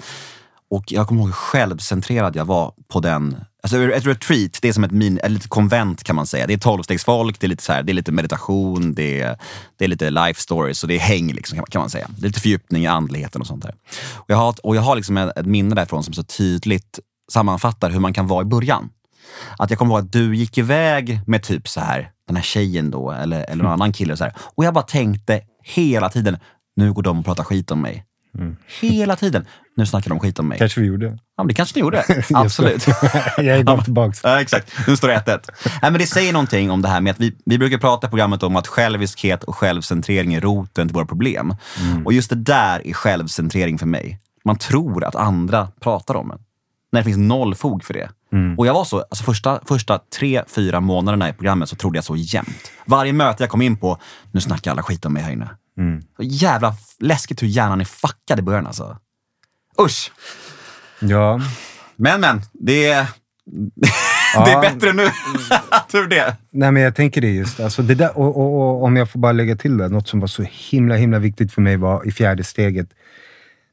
Och jag kommer ihåg hur självcentrerad jag var på den. Alltså ett retreat, det är som ett, min, ett litet konvent kan man säga. Det är tolvstegsfolk, det är lite, så här, det är lite meditation, det är, det är lite life stories och det är häng liksom, kan man- säga. Det är lite fördjupning i andligheten och sånt där. Och jag har, och jag har liksom ett, ett minne därifrån som så tydligt sammanfattar hur man kan vara i början. Att jag kommer ihåg att du gick iväg med typ så här, den här tjejen då, eller, eller någon annan kille. Så här. Och jag bara tänkte hela tiden, nu går de och pratar skit om mig. Hela tiden. Nu snackar de skit om mig. Kanske vi gjorde. Ja, men det kanske ni gjorde. Absolut. jag är bara tillbaks. Ja, exakt. Nu står det 1-1. Nej, men det säger någonting om det här med att vi, vi brukar prata i programmet om att själviskhet och självcentrering är roten till våra problem. Och just det där är självcentrering för mig. Man tror att andra pratar om en. När det finns noll fog för det. Och jag var så, alltså första, första tre, fyra månaderna i programmet så trodde jag så jämt. Varje möte jag kom in på, nu snackar alla skit om mig här inne. Så jävla läskigt hur hjärnan är fuckad i början alltså. Usch! Ja. Men men, det är, det Ja. är bättre nu. Tur det. Nej, men jag tänker det just. Alltså det där, och, och, och om jag får bara lägga till det, något som var så himla, himla viktigt för mig var i fjärde steget.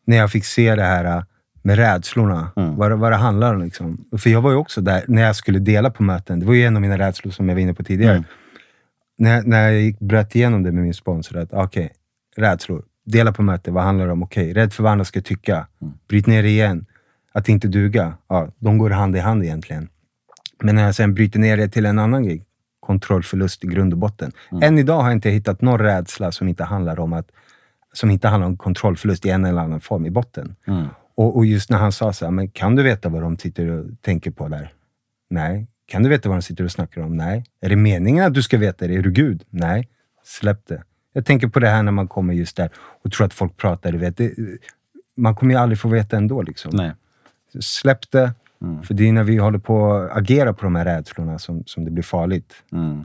När jag fick se det här äh, med rädslorna. Vad, det- vad det handlar om. Liksom. För jag var ju också där när jag skulle dela på möten. Det var ju en av mina rädslor som jag var inne på tidigare. När, när jag gick, bröt igenom det med min sponsor. att Okej, rädslor. Dela på möte, vad handlar det om? Okej, rädd för vad andra ska tycka. Bryt ner det igen. Att inte duga. Ja, de går hand i hand egentligen. Men när jag sen bryter ner det till en annan grej, kontrollförlust i grund och botten. Än idag har jag inte hittat någon rädsla som inte handlar om att som inte handlar om kontrollförlust i en eller annan form i botten. Och, och just när han sa så här, men kan du veta vad de sitter och tänker på där? Nej. Kan du veta vad de sitter och snackar om? Nej. Är det meningen att du ska veta det? Är du Gud? Nej. Släpp det. Jag tänker på det här när man kommer just där och tror att folk pratar, du vet. Det, man kommer ju aldrig få veta ändå. Liksom. Nej. Släpp det. För det är när vi håller på att agera på de här rädslorna som, som det blir farligt.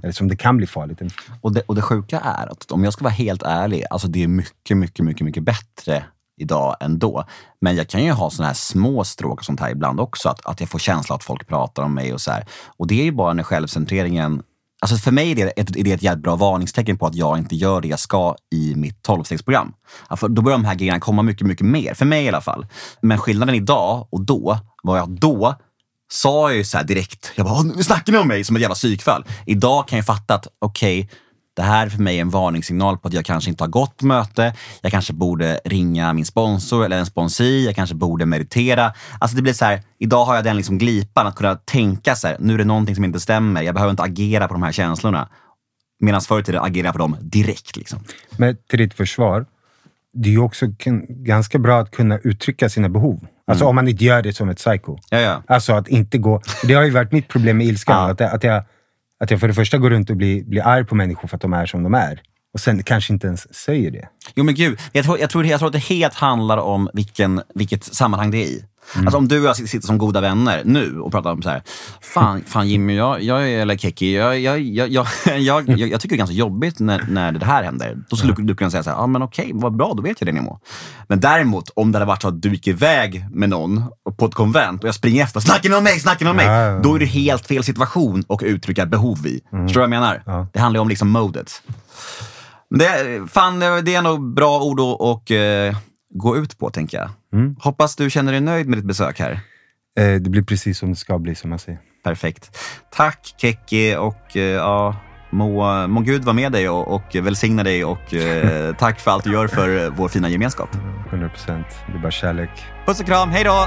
Eller som det kan bli farligt. Och det, och det sjuka är att om jag ska vara helt ärlig, alltså det är mycket, mycket, mycket, mycket bättre idag ändå. Men jag kan ju ha såna här små stråk och sånt här ibland också. Att, att jag får känsla att folk pratar om mig och så här. Och det är ju bara när självcentreringen Alltså för mig är det, ett, är det ett jävligt bra varningstecken på att jag inte gör det jag ska i mitt 12-stegsprogram. Då börjar de här grejerna komma mycket, mycket mer. För mig i alla fall. Men skillnaden idag och då var jag då sa jag ju så här direkt, jag bara, nu snackar ni om mig som ett jävla psykfall. Idag kan jag fatta att okej, det här är för mig en varningssignal på att jag kanske inte har gått möte. Jag kanske borde ringa min sponsor eller en sponsor. Jag kanske borde meditera. Alltså det blir så här, idag har jag den liksom glipan att kunna tänka så här, nu är det någonting som inte stämmer. Jag behöver inte agera på de här känslorna. Medan förr i tiden agerade jag på dem direkt. Liksom. Men till ditt försvar, det är ju också ganska bra att kunna uttrycka sina behov. Alltså om man inte gör det som ett psycho. Ja, ja. Alltså att inte gå... Det har ju varit mitt problem med ilskan. Ja. Att, att, jag, att jag för det första går runt och blir, blir arg på människor för att de är som de är. Och sen kanske inte ens säger det. Jo men gud, jag tror, jag tror, jag tror att det helt handlar om vilken, vilket sammanhang det är i. Alltså om du och jag sitter- som goda vänner nu och pratar om så här, fan, fan Jimmy, jag, jag, eller Keki, jag, jag, jag, jag, jag, jag, jag tycker det är ganska jobbigt när, när det här händer. Då skulle du, du kunna säga så här, ja men okej, vad bra, då vet jag det Nemo. Men däremot, om det hade varit så att du gick iväg med någon på ett konvent och jag springer efter, snackar ni om mig, snackar ni om mig? Ja. Då är det helt fel situation att uttrycka behov i. Förstår du vad jag menar? Det handlar ju om liksom modet. Det, fan, det är nog bra ord att och, eh, gå ut på, tänker jag. Mm. Hoppas du känner dig nöjd med ditt besök här. Eh, det blir precis som det ska bli, som man säger. Perfekt. Tack Kekki och eh, ja, må, må Gud vara med dig och, och välsigna dig och eh, tack för allt du gör för vår fina gemenskap. 100 procent. Det är bara kärlek. Puss och kram, hej då!